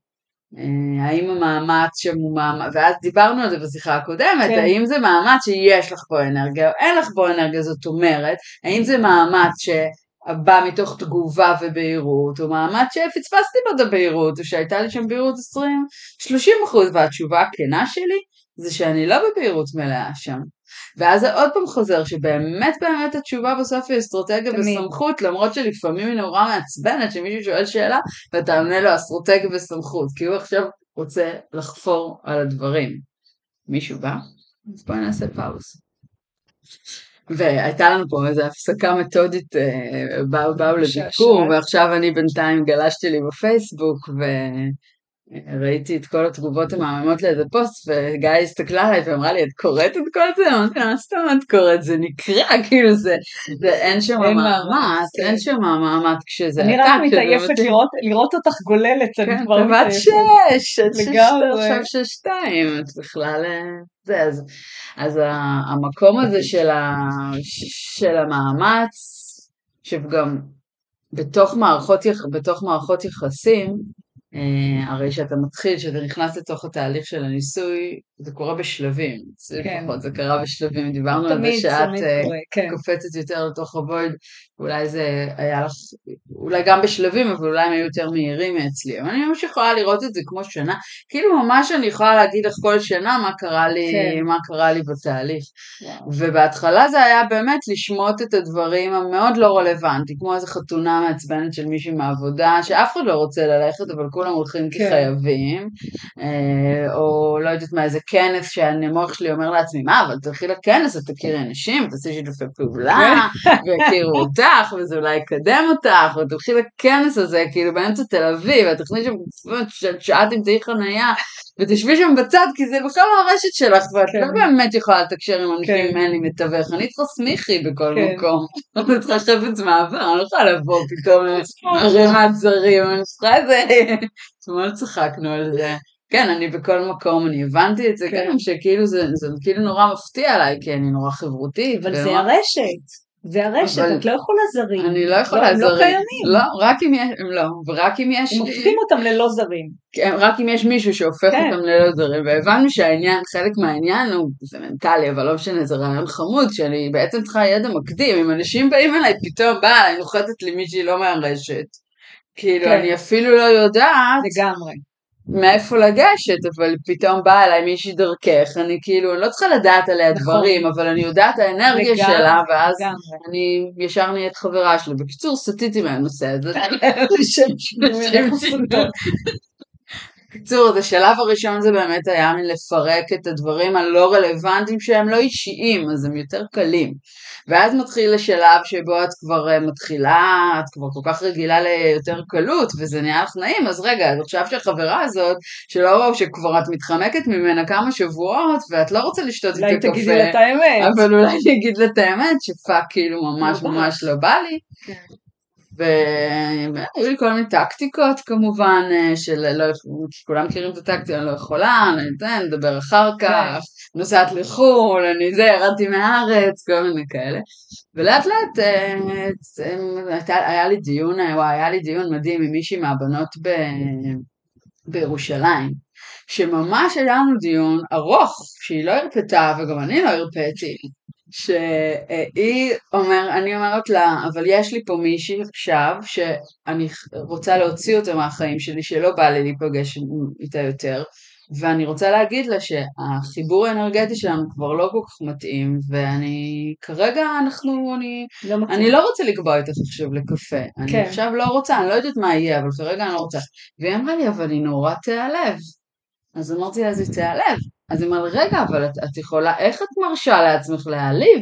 אה, האם המאמץ שם הוא מאמץ, ואז דיברנו על זה בשיחה הקודמת, כן. האם זה מאמץ שיש לך בו אנרגיה או אין לך בו אנרגיה, זאת אומרת, האם זה מאמץ שבא מתוך תגובה ובהירות, או מאמץ שפספסתי בו את הבהירות, או שהייתה לי שם בהירות 20-30 אחוז, והתשובה הכנה שלי זה שאני לא בבהירות מלאה שם. ואז זה עוד פעם חוזר שבאמת באמת התשובה בסוף היא אסטרטגיה תמיד. וסמכות, למרות שלפעמים היא נורא מעצבנת שמישהו שואל שאלה ואתה עונה לו אסטרטגיה וסמכות, כי הוא עכשיו רוצה לחפור על הדברים. מישהו בא? אז בואי נעשה pause. והייתה לנו פה איזו הפסקה מתודית, אה, באו, באו לביקור. ועכשיו אני בינתיים גלשתי לי בפייסבוק, וראיתי את כל התגובות המהממות לאיזה פוסט, וגיא הסתכלה עליי ואמרה לי, את קוראת את כל זה? אמרתי לה, מה זאת אומרת קוראת? זה נקרא, כאילו זה, זה אין שם מאמץ, כן. אין שם מאמץ כשזה אני רק מתעייפת. לראות, אותך גוללת, אני כן, כבר בת מתעייפת. שש, את שש. עכשיו שש שתיים, את בכלל... אה, זה, אז, אז המקום הזה של, ה, של המאמץ, שגם בתוך מערכות, בתוך מערכות יחסים, הרי שאתה מתחיל, שאתה נכנס לתוך התהליך של הניסוי, זה קורה בשלבים, זה כן. לפחות, זה קרה בשלבים, דיברנו על זה שאת אה, כן. קופצת יותר לתוך הוויד, אולי זה היה לך, אולי גם בשלבים, אבל אולי הם היו יותר מהירים מאצלי. אבל אני ממש יכולה לראות את זה כמו שנה, כאילו ממש אני יכולה להגיד לך כל שנה מה קרה לי, כן. מה קרה לי בתהליך. וואו. ובהתחלה זה היה באמת לשמוט את הדברים המאוד לא רלוונטי, כמו איזו חתונה מעצבנת של מישהי מהעבודה, שאף אחד לא רוצה ללכת, אבל כולם הולכים כי כן. חייבים, אה, או לא יודעת מה, איזה כנס שהמוח שלי אומר לעצמי, מה, אבל תלכי לכנס, את תכירי אנשים, תעשי שיתופי פעולה, ויכירו אותך, וזה אולי יקדם אותך, ותלכי לכנס הזה, כאילו באמצע תל אביב, ותכני שם שעה תמצאי חנייה, ותשבי שם בצד, כי זה בכלל לא הרשת שלך, ואת כן. לא באמת יכולה לתקשר עם אנשים כן. אין לי מתווך, אני צריכה סמיכי בכל כן. מקום, אני צריכה חפץ מעבר, אני לא יכולה לבוא פתאום לערימת זרים, אני צריכה איזה... אתמול צחקנו על זה. כן, אני בכל מקום, אני הבנתי את זה כן. שכאילו זה, זה כאילו נורא מפתיע עליי, כי אני נורא חברותית. אבל זה הרשת. זה הרשת, אבל- את לא יכולה זרים. אני לא יכולה הם לא זרים. קיימים. לא, רק אם יש, הם לא, ורק אם יש, הם הופכים אותם ללא זרים. כן, רק אם יש מישהו שהופך כן. אותם ללא זרים, והבנו שהעניין, חלק מהעניין הוא, זה מנטלי, אבל לא משנה, זה רעיון חמוד, שאני בעצם צריכה ידע מקדים, אם אנשים באים אליי, פתאום באה אליי, נוחתת לי מישהי לא מהרשת, כאילו, כן. אני אפילו לא יודעת לגמרי. מאיפה לגשת, אבל פתאום באה אליי מישהי דרכך, אני כאילו, אני לא צריכה לדעת עליה נכון. דברים, אבל אני יודעת האנרגיה לגמרי, שלה, ואז לגמרי. אני ישר נהיית חברה שלי. בקיצור, סטיתי מהנושא הזה. בקיצור, אז השלב הראשון זה באמת היה מלפרק את הדברים הלא רלוונטיים שהם לא אישיים, אז הם יותר קלים. ואז מתחיל השלב שבו את כבר אה, מתחילה, את כבר כל כך רגילה ליותר קלות, וזה נהיה לך נעים, אז רגע, אז עכשיו שהחברה הזאת, שלא, שכבר את מתחמקת ממנה כמה שבועות, ואת לא רוצה לשתות אולי איתה תגידי לה את האמת. אבל אולי אני אגיד לה את האמת, שפאק כאילו ממש לא ממש לא בא לי. כן. והיו לי כל מיני טקטיקות כמובן, אה, של לא, כולם מכירים את הטקטיקה, אני לא יכולה, אני אתן, נדבר אחר כך, כן. נוסעת לחו"ל, אני זה, ירדתי מהארץ, כל מיני כאלה. ולאט לאט אה, היה לי דיון, וואי, היה לי דיון מדהים עם מישהי מהבנות ב, בירושלים, שממש היה לנו דיון ארוך, שהיא לא הרפתה וגם אני לא הרפאתי, שהיא אומר, אני אומרת לה, אבל יש לי פה מישהי עכשיו שאני רוצה להוציא אותה מהחיים שלי, שלא בא לי להיפגש איתה יותר, ואני רוצה להגיד לה שהחיבור האנרגטי שלנו כבר לא כל כך מתאים, ואני, כרגע אנחנו, אני לא, אני לא רוצה לקבוע איתך עכשיו לקפה, כן. אני עכשיו לא רוצה, אני לא יודעת מה יהיה, אבל כרגע אני לא רוצה. והיא אמרה לי, אבל היא נורא תיעלב. אז אמרתי לה, אז היא תיעלב. אז היא אמרה, רגע, אבל את, את יכולה, איך את מרשה לעצמך להעליב?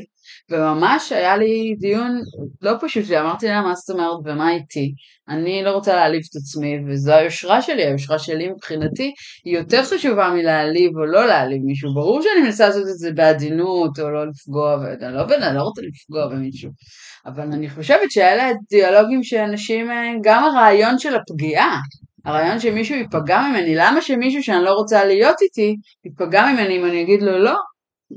וממש היה לי דיון לא פשוט, ואמרתי לה, מה זאת אומרת ומה איתי? אני לא רוצה להעליב את עצמי, וזו היושרה שלי, היושרה שלי מבחינתי היא יותר חשובה מלהעליב או לא להעליב מישהו. ברור שאני מנסה לעשות את זה בעדינות, או לא לפגוע, ואני לא, אני לא רוצה לפגוע במישהו. אבל אני חושבת שאלה דיאלוגים שאנשים, גם הרעיון של הפגיעה, הרעיון שמישהו ייפגע ממני, למה שמישהו שאני לא רוצה להיות איתי, ייפגע ממני אם אני אגיד לו לא,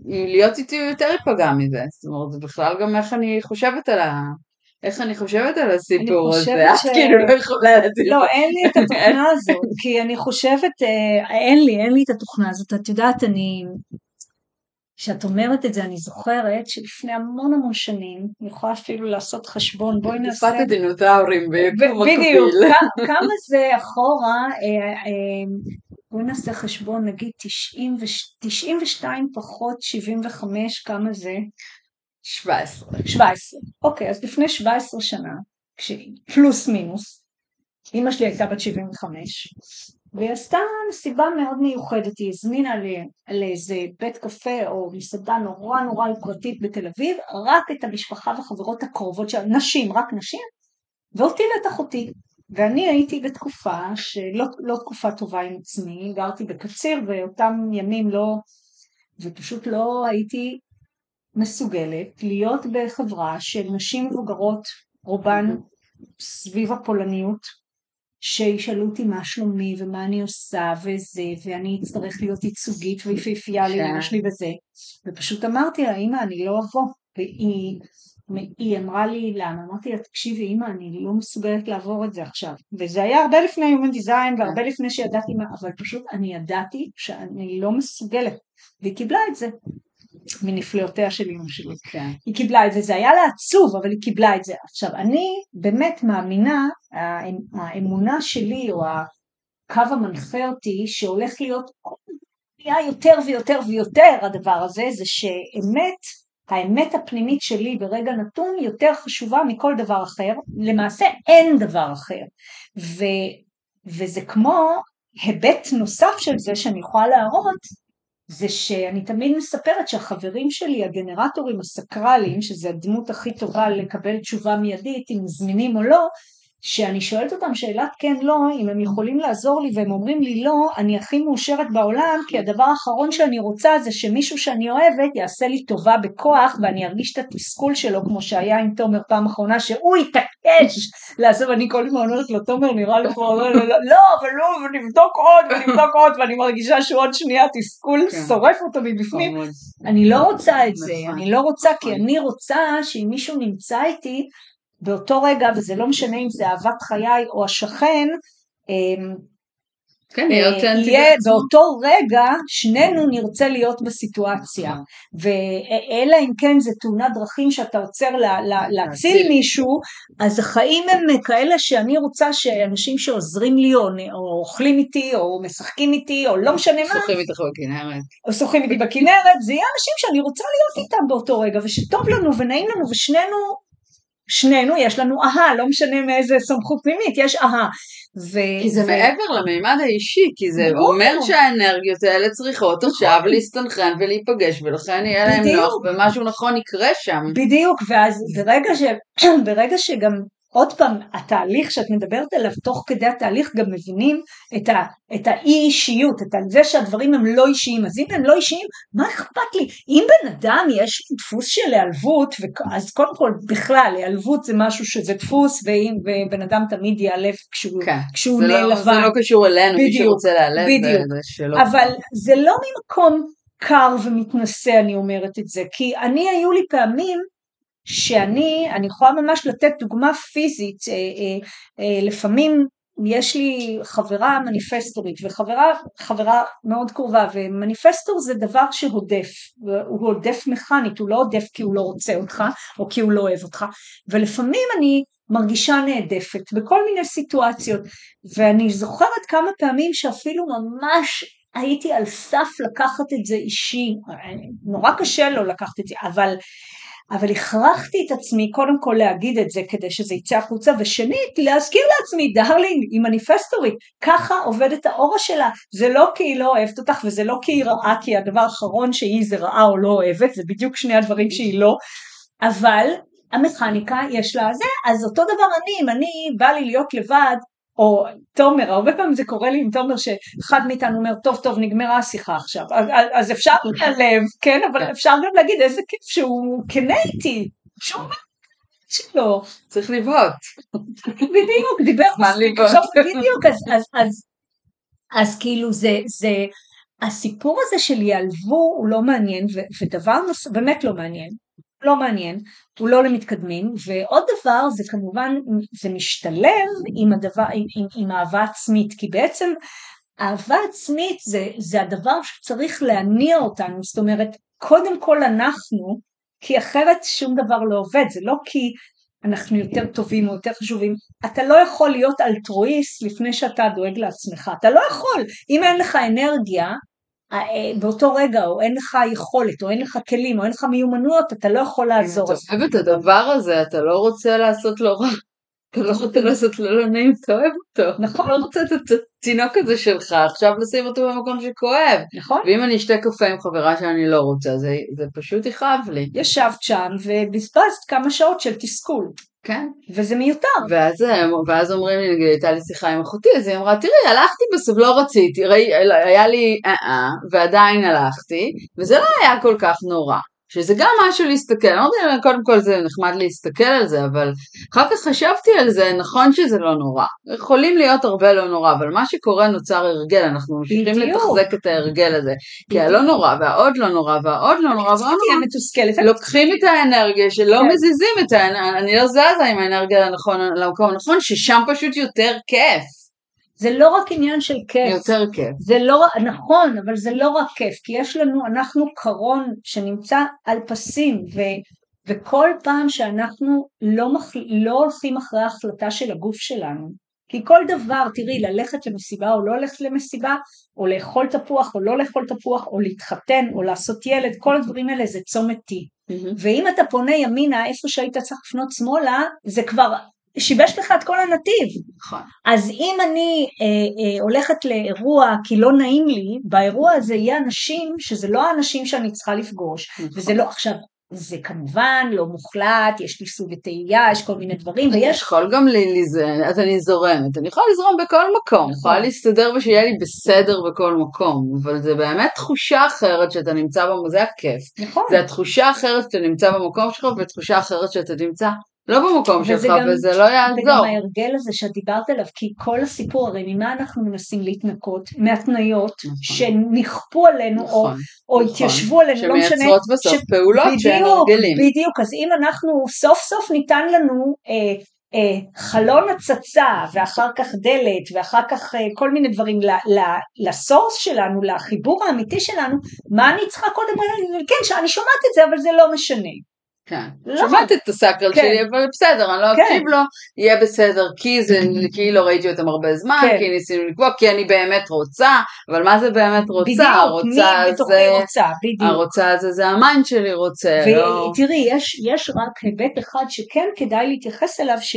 להיות איתי יותר ייפגע מזה, זאת אומרת, זה בכלל גם איך אני חושבת על ה... איך אני חושבת על הסיפור הזה, את כאילו לא יכולה להגיד. לא, אין לי את התוכנה הזאת, כי אני חושבת, אה, אין לי, אין לי את התוכנה הזאת, את יודעת, אני, כשאת אומרת את זה, אני זוכרת שלפני המון המון שנים, אני יכולה אפילו לעשות חשבון, בואי נעשה... תקופת הדינותאורים ביקום מקביל. בדיוק, כמה זה אחורה, בואי נעשה חשבון, נגיד 92 פחות 75, כמה זה? 17. 17, אוקיי, אז לפני 17 שנה, פלוס מינוס, אימא שלי הייתה בת 75, והיא עשתה מסיבה מאוד מיוחדת, היא הזמינה לאיזה בית קפה או מסעדה נורא נורא יוקרתית בתל אביב, רק את המשפחה והחברות הקרובות שלה, נשים, רק נשים, ואותי ואת אחותי. ואני הייתי בתקופה שלא לא תקופה טובה עם עצמי, גרתי בקציר ואותם ימים לא, ופשוט לא הייתי מסוגלת להיות בחברה של נשים מבוגרות, רובן סביב הפולניות, שישאלו אותי מה שלומי ומה אני עושה וזה, ואני אצטרך להיות ייצוגית ויפהפייה כן. לאמא שלי וזה. ופשוט אמרתי לה, אמא, אני לא אבוא. והיא היא אמרה לי למה, אמרתי לה, תקשיבי אמא, אני לא מסוגלת לעבור את זה עכשיו. וזה היה הרבה לפני Human Design והרבה לפני שידעתי מה, אבל פשוט אני ידעתי שאני לא מסוגלת. והיא קיבלה את זה. מנפלאותיה של אמא שלי. כן. היא קיבלה את זה, זה היה לה עצוב, אבל היא קיבלה את זה. עכשיו, אני באמת מאמינה, האמונה שלי או הקו המנחה אותי שהולך להיות נהיה יותר ויותר ויותר הדבר הזה, זה שאמת, האמת הפנימית שלי ברגע נתון יותר חשובה מכל דבר אחר, למעשה אין דבר אחר. ו, וזה כמו היבט נוסף של זה שאני יכולה להראות, זה שאני תמיד מספרת שהחברים שלי, הגנרטורים הסקרליים, שזה הדמות הכי טובה לקבל תשובה מיידית, אם מזמינים או לא, שאני שואלת אותם שאלת כן לא, אם הם יכולים לעזור לי והם אומרים לי לא, אני הכי מאושרת בעולם כי הדבר האחרון שאני רוצה זה שמישהו שאני אוהבת יעשה לי טובה בכוח ואני ארגיש את התסכול שלו כמו שהיה עם תומר פעם אחרונה שהוא התעקש לעזוב, אני כל הזמן אומרת לו תומר נראה לי כבר לא, לא, לא, לא, אבל לא, ונבדוק עוד ונבדוק עוד ואני מרגישה שהוא עוד שנייה תסכול כן. שורף אותו מבפנים, אני לא רוצה את זה, נכון. אני לא רוצה כי נכון. אני רוצה שאם מישהו נמצא איתי באותו רגע, וזה לא משנה אם זה אהבת חיי או השכן, אמ, כן, אה, יהיה באותו רגע שנינו נרצה להיות בסיטואציה. נכון. ואלא אם כן זה תאונת דרכים שאתה עוצר לה, לה, להציל מישהו אז החיים הם כאלה שאני רוצה שאנשים שעוזרים לי או, או אוכלים איתי או משחקים איתי או לא משנה מה שוחים איתך בכנרת. או שוחים איתי בכנרת זה יהיה אנשים שאני רוצה להיות איתם באותו רגע ושטוב לנו ונעים לנו ושנינו שנינו יש לנו אהה, לא משנה מאיזה סמכות פנימית, יש אהה. ו... כי זה ו... מעבר למימד האישי, כי זה ברור. אומר שהאנרגיות האלה צריכות עכשיו להסתנכרן ולהיפגש, ולכן יהיה להם נוח, ומשהו נכון יקרה שם. בדיוק, ואז ברגע, ש... ברגע שגם עוד פעם, התהליך שאת מדברת עליו, תוך כדי התהליך גם מבינים את, ה, את האי אישיות, את זה שהדברים הם לא אישיים, אז אם הם לא אישיים, מה אכפת לי? אם בן אדם יש דפוס של היעלבות, אז קודם כל בכלל, היעלבות זה משהו שזה דפוס, ואם, ובן אדם תמיד ייעלב כשהוא, כן. כשהוא לא, לבן. זה לא קשור אלינו, מי שרוצה להיעלב, בדיוק. זה שלו. אבל זה לא ממקום קר ומתנשא אני אומרת את זה, כי אני היו לי פעמים שאני, אני יכולה ממש לתת דוגמה פיזית, אה, אה, אה, לפעמים יש לי חברה מניפסטורית וחברה חברה מאוד קרובה ומניפסטור זה דבר שהודף, הוא הודף מכנית, הוא לא הודף כי הוא לא רוצה אותך או כי הוא לא אוהב אותך ולפעמים אני מרגישה נעדפת בכל מיני סיטואציות ואני זוכרת כמה פעמים שאפילו ממש הייתי על סף לקחת את זה אישי, נורא קשה לו לקחת את זה, אבל, אבל הכרחתי את עצמי קודם כל להגיד את זה כדי שזה יצא החוצה, ושנית להזכיר לעצמי, darling, היא מניפסטורית, ככה עובדת ה aura שלה, זה לא כי היא לא אוהבת אותך וזה לא כי היא רעה, כי הדבר האחרון שהיא זה רעה או לא אוהבת, זה בדיוק שני הדברים שהיא לא, אבל המכניקה יש לה זה, אז אותו דבר אני, אם אני בא לי להיות לבד, או תומר, הרבה פעמים זה קורה לי עם תומר שאחד מאיתנו אומר, טוב טוב נגמרה השיחה עכשיו, אז, אפשר להיעלב, כן, אבל כן. אפשר גם להגיד איזה כיף שהוא כנה איתי, שהוא שלו. צריך לבהות. בדיוק, דיבר מספיק, עכשיו בדיוק, אז, כאילו זה, זה, הסיפור הזה של ייעלבו הוא לא מעניין, ודבר נוסף, באמת לא מעניין, לא מעניין, הוא לא למתקדמים, ועוד דבר זה כמובן, זה משתלב עם, הדבר, עם, עם, עם אהבה עצמית, כי בעצם אהבה עצמית זה, זה הדבר שצריך להניע אותנו, זאת אומרת, קודם כל אנחנו, כי אחרת שום דבר לא עובד, זה לא כי אנחנו יותר טובים או יותר חשובים, אתה לא יכול להיות אלטרואיסט לפני שאתה דואג לעצמך, אתה לא יכול, אם אין לך אנרגיה, באותו רגע, או אין לך יכולת, או אין לך כלים, או אין לך מיומנויות, אתה לא יכול לעזור. אם אתה אוהב את הדבר הזה, אתה לא רוצה לעשות לו רע. אתה לא רוצה לעשות לו לא נעים, אתה אוהב אותו. נכון. לא רוצה את התינוק הזה שלך, עכשיו לשים אותו במקום שכואב. נכון. ואם אני אשתה קפה עם חברה שאני לא רוצה, זה, זה פשוט יכאב לי. ישבת שם ובזבזת כמה שעות של תסכול. כן. וזה מיותר. ואז, ואז אומרים לי, נגיד, הייתה לי שיחה עם אחותי, אז היא אמרה, תראי, הלכתי בסוף, לא רציתי, ראי, היה לי אה-אה, ועדיין הלכתי, וזה לא היה כל כך נורא. שזה גם משהו להסתכל, אני לא יודעת, קודם כל זה נחמד להסתכל על זה, אבל אחר כך חשבתי על זה, נכון שזה לא נורא. יכולים להיות הרבה לא נורא, אבל מה שקורה נוצר הרגל, אנחנו ממשיכים לתחזק את ההרגל הזה. כי הלא נורא, והעוד לא נורא, והעוד לא נורא, והעוד לא נורא, לוקחים את האנרגיה שלא כן. מזיזים את האנרגיה, אני לא זזה עם האנרגיה למקום הנכון, ששם פשוט יותר כיף. זה לא רק עניין של כיף. יותר כיף. זה לא, נכון, אבל זה לא רק כיף, כי יש לנו, אנחנו קרון שנמצא על פסים, ו, וכל פעם שאנחנו לא, מח, לא הולכים אחרי ההחלטה של הגוף שלנו, כי כל דבר, תראי, ללכת למסיבה או לא ללכת למסיבה, או לאכול תפוח או לא לאכול תפוח, או להתחתן או לעשות ילד, כל הדברים האלה זה צומת T. Mm-hmm. ואם אתה פונה ימינה, איפה שהיית צריך לפנות שמאלה, זה כבר שיבש לך את כל הנתיב. נכון. אז אם אני אה, אה, הולכת לאירוע כי לא נעים לי, באירוע הזה יהיה אנשים שזה לא האנשים שאני צריכה לפגוש, נכון. וזה לא, עכשיו, זה כמובן לא מוחלט, יש לי סוג וטעייה, יש כל מיני דברים, ויש... יכול גם לי, אז אני זורמת, אני יכולה לזרום בכל מקום, נכון. יכולה להסתדר ושיהיה לי בסדר בכל מקום, אבל זה באמת תחושה אחרת שאתה נמצא בו, זה הכיף. נכון. זה התחושה אחרת שאתה נמצא במקום שלך, ותחושה אחרת שאתה נמצא לא במקום שלך, גם, וזה לא יעזור. וגם ההרגל הזה שאת דיברת עליו, כי כל הסיפור, הרי ממה אנחנו מנסים להתנקות? מהתניות נכון. שנכפו עלינו, נכון, או, או נכון, התיישבו עלינו, לא משנה. שמייצרות בסוף ש... פעולות שהן הרגלים. בדיוק, אז אם אנחנו, סוף סוף ניתן לנו אה, אה, חלון הצצה, ואחר כך דלת, ואחר כך אה, כל מיני דברים לסורס שלנו, לחיבור האמיתי שלנו, מה אני צריכה קודם? כן, שאני שומעת את זה, אבל זה לא משנה. כן, לא. שמעת את הסאקרל כן. שלי, אבל בסדר, אני לא כן. אקשיב לו, יהיה בסדר, כי זה, כי לא ראיתי אותם הרבה זמן, כן. כי ניסינו לקבוע, כי אני באמת רוצה, אבל מה זה באמת רוצה? בדיוק, הרוצה מי בתוכי רוצה, בדיוק. הרוצה הזה זה ה mind שלי רוצה, לא... ותראי, יש, יש רק היבט אחד שכן כדאי להתייחס אליו, ש...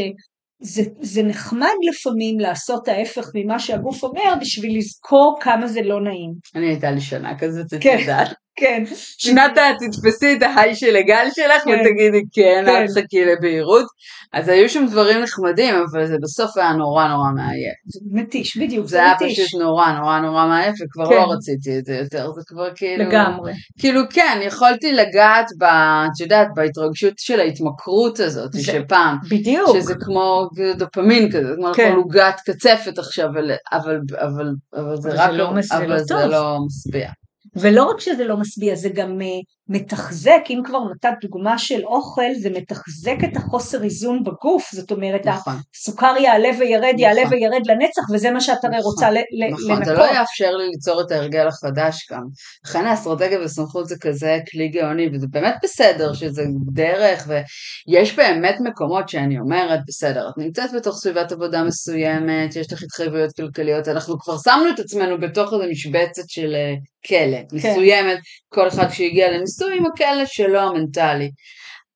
זה, זה נחמד לפעמים לעשות ההפך ממה שהגוף אומר בשביל לזכור כמה זה לא נעים. אני הייתה לי שנה כזאת, את כן. יודעת. כן. שנת. תתפסי את ההיי של הגל שלך כן. ותגידי כן, כן. אל תחכי לבהירות. אז היו שם דברים נחמדים, אבל זה בסוף היה נורא נורא מעייף. מתיש, בדיוק, זה היה מתיש. פשוט נורא נורא נורא מעייף, וכבר כן. לא רציתי את זה יותר, זה כבר כאילו... לגמרי. כאילו כן, יכולתי לגעת ב... את יודעת, בהתרגשות של ההתמכרות הזאת, זה- שפעם, בדיוק. שזה כמו דופמין כזה, כמו כן. כן. עוגת קצפת עכשיו, אבל, אבל, אבל, אבל זה רק זה לא זה אבל לא זה. לא משביע. ולא רק שזה לא משביע, זה גם uh, מתחזק, אם כבר נתת דוגמה של אוכל, זה מתחזק את החוסר איזון בגוף, זאת אומרת, נכון, הסוכר יעלה וירד, יעלה נכון. וירד לנצח, וזה מה שאת הרי נכון, רוצה ל- ל- נכון, זה לנקות. לא יאפשר לי ליצור את ההרגל החדש גם. לכן האסטרטגיה וסמכות זה כזה כלי גאוני, וזה באמת בסדר שזה דרך, ויש באמת מקומות שאני אומרת, בסדר, את נמצאת בתוך סביבת עבודה מסוימת, יש לך התחייבויות כלכליות, אנחנו כבר שמנו את עצמנו בתוך איזו משבצת של אה, כלא, מסוימת, כל אחד שהגיע לניסוי עם הכלא שלו המנטלי.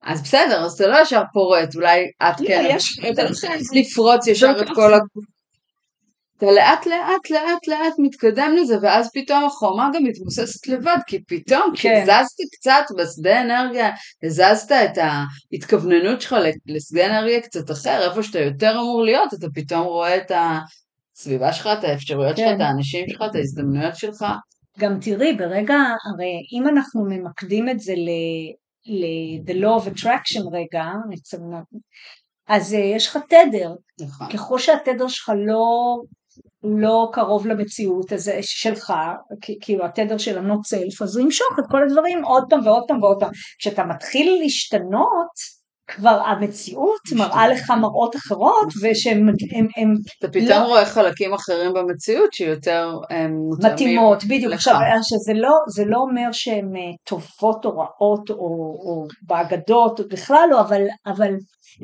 אז בסדר, אז אתה לא ישר פורט, אולי את לא, כן, יש- אתה לא חייב לפרוץ ישר את כל ה... אתה לאט לאט לאט לאט מתקדם לזה, ואז פתאום החומה גם מתבוססת לבד, כי פתאום כן. כשזזת קצת בשדה אנרגיה, הזזת את ההתכווננות שלך לשדה אנרגיה קצת אחר, איפה שאתה יותר אמור להיות, אתה פתאום רואה את הסביבה שלך, את האפשרויות שלך, כן. את האנשים שלך, את ההזדמנויות שלך. גם תראי, ברגע, הרי אם אנחנו ממקדים את זה ל... ל- the law of attraction רגע, אז אה, יש לך תדר, נכון. ככל שהתדר שלך לא, לא קרוב למציאות הזה שלך, כאילו התדר של ה-not self, אז הוא ימשוך את כל הדברים עוד פעם ועוד פעם ועוד פעם. כשאתה מתחיל להשתנות, כבר המציאות מראה לך מראות אחרות. ושהם הם, הם אתה פתאום לא- רואה חלקים אחרים במציאות שיותר הם, מתאימות, בדיוק. לך. עכשיו, שזה לא, זה לא אומר שהן אה, טובות או רעות או, או באגדות, בכלל לא, אבל, אבל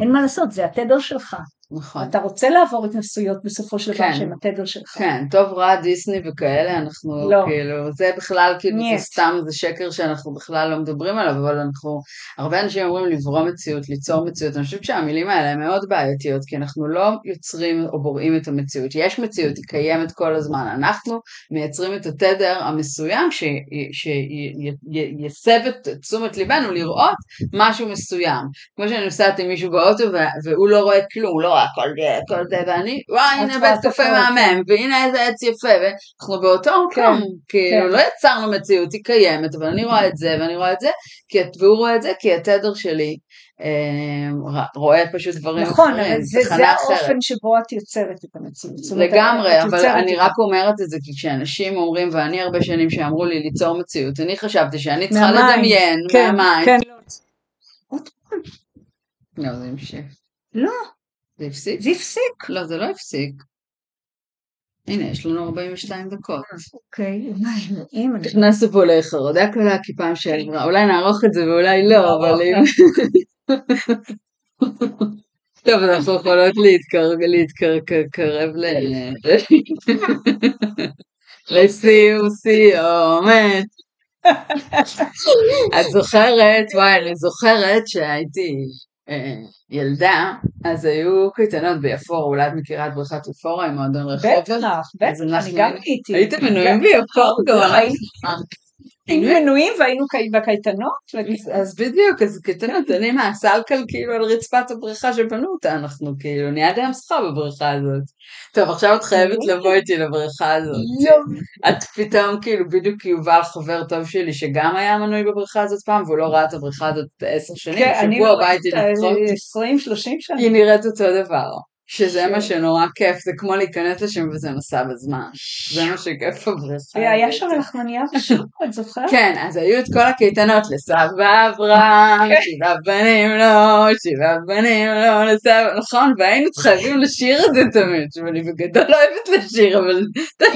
אין מה לעשות, זה התדר שלך. נכון. אתה רוצה לעבור התנסויות בסופו של דבר כן. שהן התדר שלך. כן, טוב רע דיסני וכאלה, אנחנו לא. כאילו, זה בכלל כאילו, נייט. זה סתם, זה שקר שאנחנו בכלל לא מדברים עליו, אבל אנחנו, הרבה אנשים אומרים לברוא מציאות, ליצור מציאות, אני חושבת שהמילים האלה הן מאוד בעייתיות, כי אנחנו לא יוצרים או בוראים את המציאות, יש מציאות, היא קיימת כל הזמן, אנחנו מייצרים את התדר המסוים שיסב את תשומת ליבנו לראות משהו מסוים, כמו שאני נוסעת עם מישהו באוטו וה- והוא לא רואה כלום, הוא לא הכל זה, הכל זה, ואני, וואי, הנה בית קפה מהמם, והנה איזה עץ יפה, ואנחנו באותו מקום, כאילו, כן. לא יצרנו מציאות, היא קיימת, אבל אני רואה את זה, ואני רואה את זה, והוא רואה את זה, כי התדר שלי אה, רואה פשוט דברים נכון, אחרים, אבל זה. האופן שבו את יוצרת את המציאות. לגמרי, אבל אני. רק אומרת את זה כי כשאנשים אומרים, ואני הרבה שנים שאמרו לי ליצור מציאות, אני חשבתי שאני צריכה לדמיין כן, מהמים. כן. עוד פעם, לא, זה המשיך. לא, זה הפסיק? זה הפסיק. לא, זה לא הפסיק. הנה, יש לנו 42 דקות. אוקיי, מה, נכנסנו פה לחרדה קלה, כי פעם שעברה, אולי נערוך את זה ואולי לא, אבל אם... טוב, אנחנו יכולות להתקרב להתקרב ל... לסיום סיומת. את זוכרת, וואי, אני זוכרת שהייתי אה, ילדה, אז היו קייטנות ביפור, אולי את מכירה את בריכת יפורה עם מועדון רחובות? בטח, אז בטח, אני גם הייתי. הייתם מנויים ביפור גם? לא, היינו- היינו מנויים? והיינו קי- בקייטנות. אז- בדיוק, אז קטנות, אני מהסלקל כאילו על רצפת הבריכה שבנו אותה, אנחנו כאילו, נהיה די המסחר בבריכה הזאת. טוב, עכשיו את חייבת לבוא איתי לבריכה הזאת. את פתאום כאילו, בדיוק יובל חבר טוב שלי, שגם היה מנוי בבריכה הזאת פעם, והוא לא ראה את הבריכה הזאת עשר שנים, כן, אני שבוע הבא איתי אה, לפחות, 20-30 שנה. היא נראית אותו דבר. שזה. מה שנורא כיף, זה כמו להיכנס לשם וזה מסע בזמן. זה מה שכיף בבריכה. היה. שם לחמניה ושוקו, את זוכרת? כן, אז היו את כל הקייטנות לסבא אברהם, כן. שבעה בנים לו, שבעה בנים לו, לסבא, נכון? והיינו חייבים לשיר את זה תמיד, שאני בגדול לא אוהבת לשיר, אבל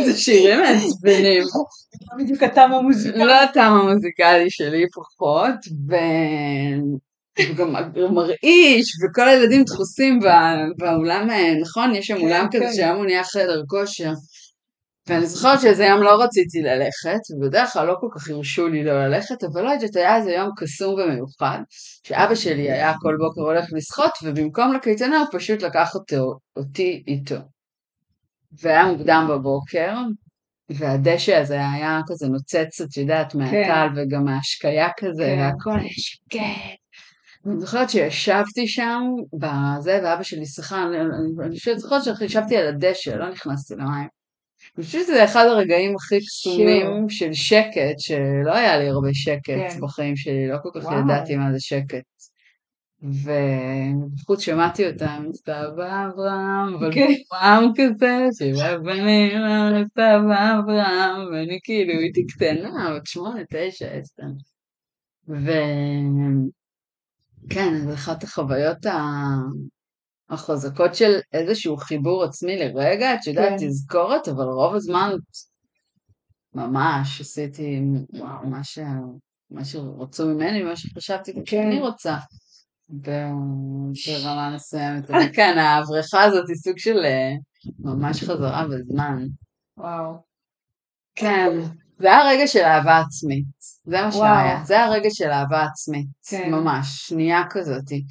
זה שירים מעצבנים. לא בדיוק הטעם המוזיקלי. לא הטעם המוזיקלי שלי פחות, ו- וגם מרעיש, וכל הילדים דחוסים באולם, נכון? יש שם כן, אולם כזה כן. שהיום הוא נהיה חדר כושר. ואני זוכרת שאיזה יום לא רציתי ללכת, ובדרך כלל לא כל כך הרשו לי לא ללכת, אבל לא יודעת, היה איזה יום קסום ומיוחד, שאבא שלי היה כל בוקר הולך לשחות, ובמקום לקייטנה הוא פשוט לקח אותו, אותי איתו. והיה מוקדם בבוקר, והדשא הזה היה כזה נוצץ, את יודעת, מהטל, כן. וגם מההשקיה כזה, כן. והכל היה שקט. אני זוכרת שישבתי שם בזה, ואבא שלי שיחה, אני זוכרת שישבתי על הדשא, לא נכנסתי למים. אני חושבת שזה אחד הרגעים הכי קסומים של שקט, שלא היה לי הרבה שקט כן. בחיים שלי, לא כל כך וואו. ידעתי מה זה שקט. ובחוץ שמעתי אותם, סבא אברהם, אבל כן. פעם כזה, שבע בנים, סבא אברהם, ואני כאילו הייתי קטנה, בת שמונה, תשע, עשר. וכן, זו אחת החוויות החזקות של איזשהו חיבור עצמי לרגע, את יודעת, כן. תזכורת, אבל רוב הזמן ממש עשיתי, וואו, מה, ש... מה שרצו ממני, מה שחשבתי, כן. אני רוצה. ברמה מסוימת. אבל כן, הבריכה הזאת היא סוג של אה, ממש חזרה בזמן. וואו. כן, זה היה רגע של אהבה עצמית. זה מה שהיה. זה היה רגע של אהבה עצמית. כן. ממש, שנייה כזאתי.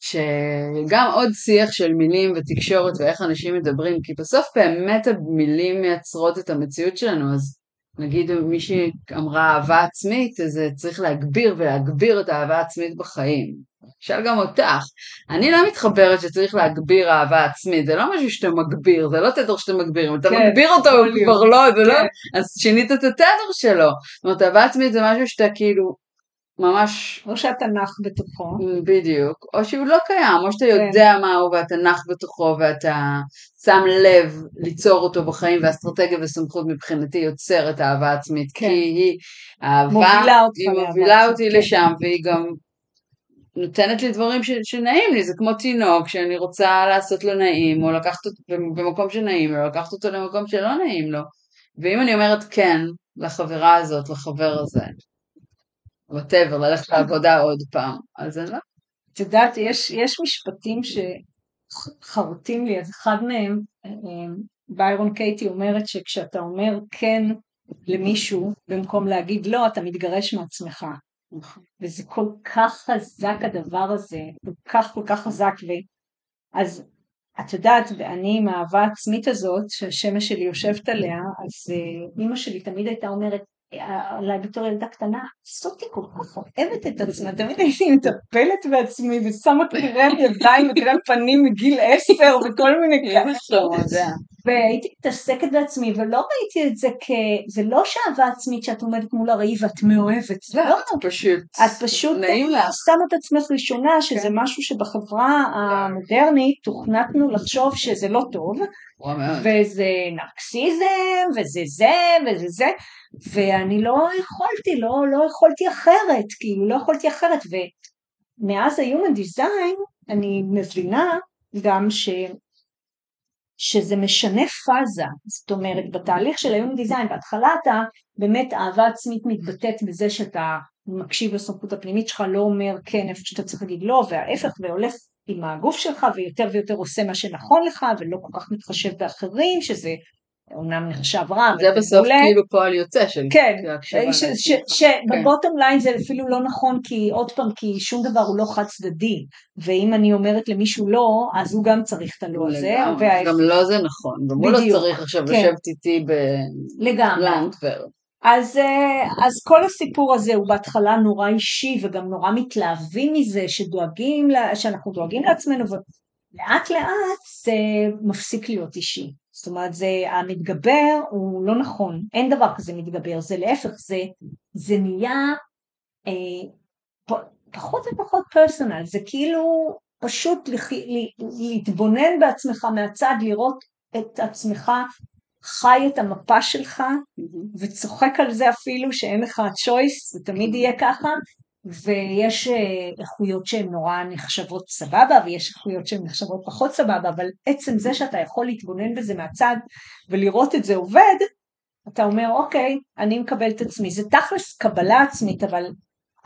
שגם עוד שיח של מילים ותקשורת ואיך אנשים מדברים, כי בסוף באמת המילים מייצרות את המציאות שלנו, אז נגיד מישהי אמרה אהבה עצמית, אז צריך להגביר ולהגביר את האהבה העצמית בחיים. שאל גם אותך. אני לא מתחברת שצריך להגביר אהבה עצמית, זה לא משהו שאתה מגביר, זה לא תדר שאתה מגביר, אם אתה כן, מגביר אותו הוא כבר לא, זה לא, כן. אז שינית את התדר שלו. זאת אומרת, אהבה עצמית זה משהו שאתה כאילו ממש... או שאתה נח בתוכו. בדיוק, או שהוא לא קיים, או שאתה כן. יודע מה הוא ואתה נח בתוכו ואתה שם לב ליצור אותו בחיים, ואסטרטגיה וסמכות מבחינתי יוצרת אהבה עצמית, כן. כי היא אהבה, מובילה היא מובילה אותי כן. לשם, והיא גם נותנת לי דברים ש, שנעים לי, זה כמו תינוק שאני רוצה לעשות לו נעים, או לקחת אותו במקום שנעים לו, לקחת אותו למקום שלא נעים לו. ואם אני אומרת כן לחברה הזאת, לחבר הזה, ווטאבר, ללכת לעבודה עוד פעם, אז אני לא... את יודעת, יש, יש משפטים שחרוטים לי, אז אחד מהם, ביירון קייטי אומרת שכשאתה אומר כן למישהו, במקום להגיד לא, אתה מתגרש מעצמך. וזה כל כך חזק הדבר הזה, כל כך כל כך חזק. אז את יודעת, ואני עם האהבה העצמית הזאת, שהשמש שלי יושבת עליה, אז אימא שלי תמיד הייתה אומרת, בתור ילדה קטנה, סוטי כל כך אוהבת את עצמה, תמיד הייתי מטפלת בעצמי ושמה קרם ידיים וקרם פנים מגיל עשר וכל מיני כאלה. והייתי מתעסקת בעצמי ולא ראיתי את זה כ... זה לא שאהבה עצמית שאת עומדת מול הראי ואת מאוהבת, לא, את פשוט, את פשוט. שמה את עצמך ראשונה שזה כן. משהו שבחברה המודרנית תוכנתנו לחשוב שזה לא טוב וזה נרקסיזם וזה זה וזה זה ואני לא יכולתי, לא, לא יכולתי אחרת, כאילו לא יכולתי אחרת ומאז ה-Human Design אני מבינה גם ש... שזה משנה פאזה, זאת אומרת בתהליך של היום דיזיין בהתחלה אתה באמת אהבה עצמית מתבטאת בזה שאתה מקשיב לסמכות הפנימית שלך, לא אומר כן איפה שאתה צריך להגיד לא וההפך והולך עם הגוף שלך ויותר ויותר עושה מה שנכון לך ולא כל כך מתחשב באחרים שזה אומנם נחשב רע. זה בסוף כאילו פועל יוצא של כן, שבבוטום ליין זה אפילו לא נכון כי עוד פעם כי שום דבר הוא לא חד צדדי ואם אני אומרת למישהו לא אז הוא גם צריך את הלא הזה. גם לא זה נכון, גם הוא לא צריך עכשיו כן. לשבת איתי בלנדבר. אז, אה, אז כל הסיפור הזה הוא בהתחלה נורא אישי וגם נורא מתלהבים מזה שדואגים, שאנחנו דואגים לעצמנו ולאט לאט זה מפסיק להיות אישי. זאת אומרת, זה, המתגבר הוא לא נכון, אין דבר כזה מתגבר, זה להפך, זה, זה נהיה אה, פחות ופחות פרסונל, זה כאילו פשוט לח, להתבונן בעצמך מהצד, לראות את עצמך חי את המפה שלך mm-hmm. וצוחק על זה אפילו שאין לך choice, זה תמיד יהיה ככה, ויש אה, איכויות שהן נורא נחשבות סבבה ויש איכויות שהן נחשבות פחות סבבה אבל עצם זה שאתה יכול להתבונן בזה מהצד ולראות את זה עובד אתה אומר אוקיי אני מקבל את עצמי. זה תכלס קבלה עצמית אבל,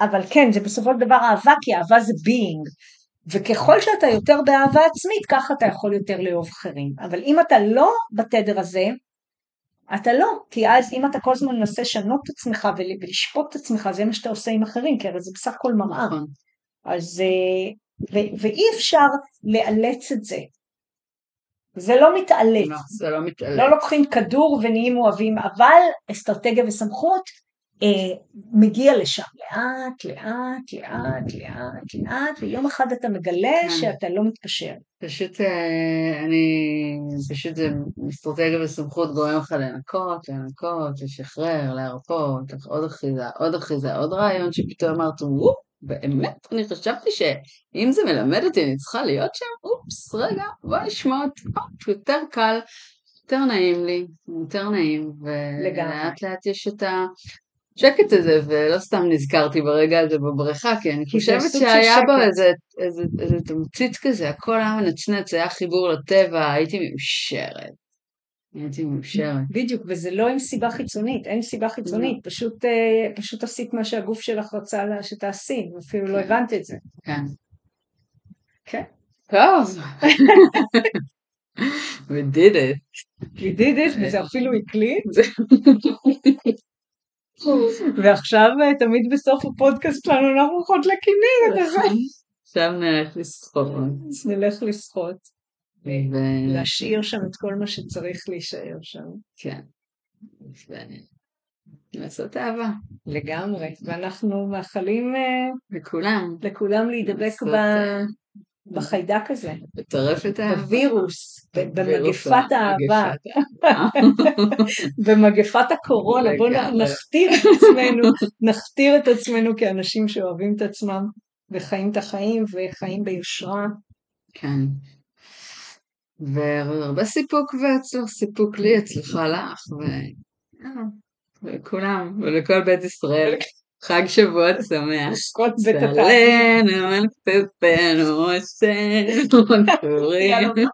אבל כן זה בסופו של דבר אהבה כי אהבה זה being. וככל שאתה יותר באהבה עצמית ככה אתה יכול יותר לאהוב אחרים. אבל אם אתה לא בתדר הזה אתה לא, כי אז אם אתה כל הזמן מנסה לשנות את עצמך ולשפוט את עצמך, זה מה שאתה עושה עם אחרים, כי הרי זה בסך הכל מראה. נכון. אז, אה, ו, ואי אפשר לאלץ את זה. זה לא מתעלף. לא, זה לא מתעלף. לא לוקחים כדור ונהיים אוהבים, אבל אסטרטגיה וסמכות מגיע לשם לאט, לאט, לאט, לאט, לאט, ויום אחד אתה מגלה כן. שאתה לא מתפשר. פשוט אה, אני, פשוט זה אסטרטגיה וסמכות גורם לך לנקות, לנקות, לשחרר, להרפות, עוד אחיזה, עוד אחיזה, עוד רעיון שפתאום אמרת, וופ, באמת, אני חשבתי שאם זה מלמד אותי אני צריכה להיות שם, אופס, רגע, בוא נשמע אותי, יותר קל, יותר נעים לי, יותר נעים, ולאט לאט יש את ה... השקט הזה, ולא סתם נזכרתי ברגע הזה בבריכה, כי אני חושבת שהיה בו שקט. איזה, איזה, איזה תמצית כזה, הכל היה מנצנץ, היה חיבור לטבע, הייתי מאושרת. הייתי מאושרת. בדיוק, וזה לא עם סיבה חיצונית, אין סיבה חיצונית, פשוט, אה, פשוט עשית מה שהגוף שלך רצה שתעשי, אפילו לא כן. הבנת את זה. כן. כן. טוב. We did it. We did it, וזה אפילו הקליט. ועכשיו אה, תמיד בסוף הפודקאסט שלנו אנחנו הולכות לכנרת, אז עכשיו נלך לשחות. נלך לשחות, ו- להשאיר שם את כל מה שצריך להישאר שם. כן. לעשות אהבה. לגמרי, ואנחנו מאחלים אה, לכולם. לכולם להידבק ב- אה, בחיידק הזה, לטרף את האהבה. בווירוס, במגפת האהבה, מגפת האהבה. במגפת הקורונה, בואו. נכתיר את עצמנו, נכתיר את עצמנו כאנשים שאוהבים את עצמם וחיים את החיים וחיים ביושרה. כן. והרבה סיפוק ועצור, סיפוק לי, הצלחה לך, ו... יאללה, ולכולם, ולכל בית ישראל. חג שבועות שמח. כל בית התא. צלנו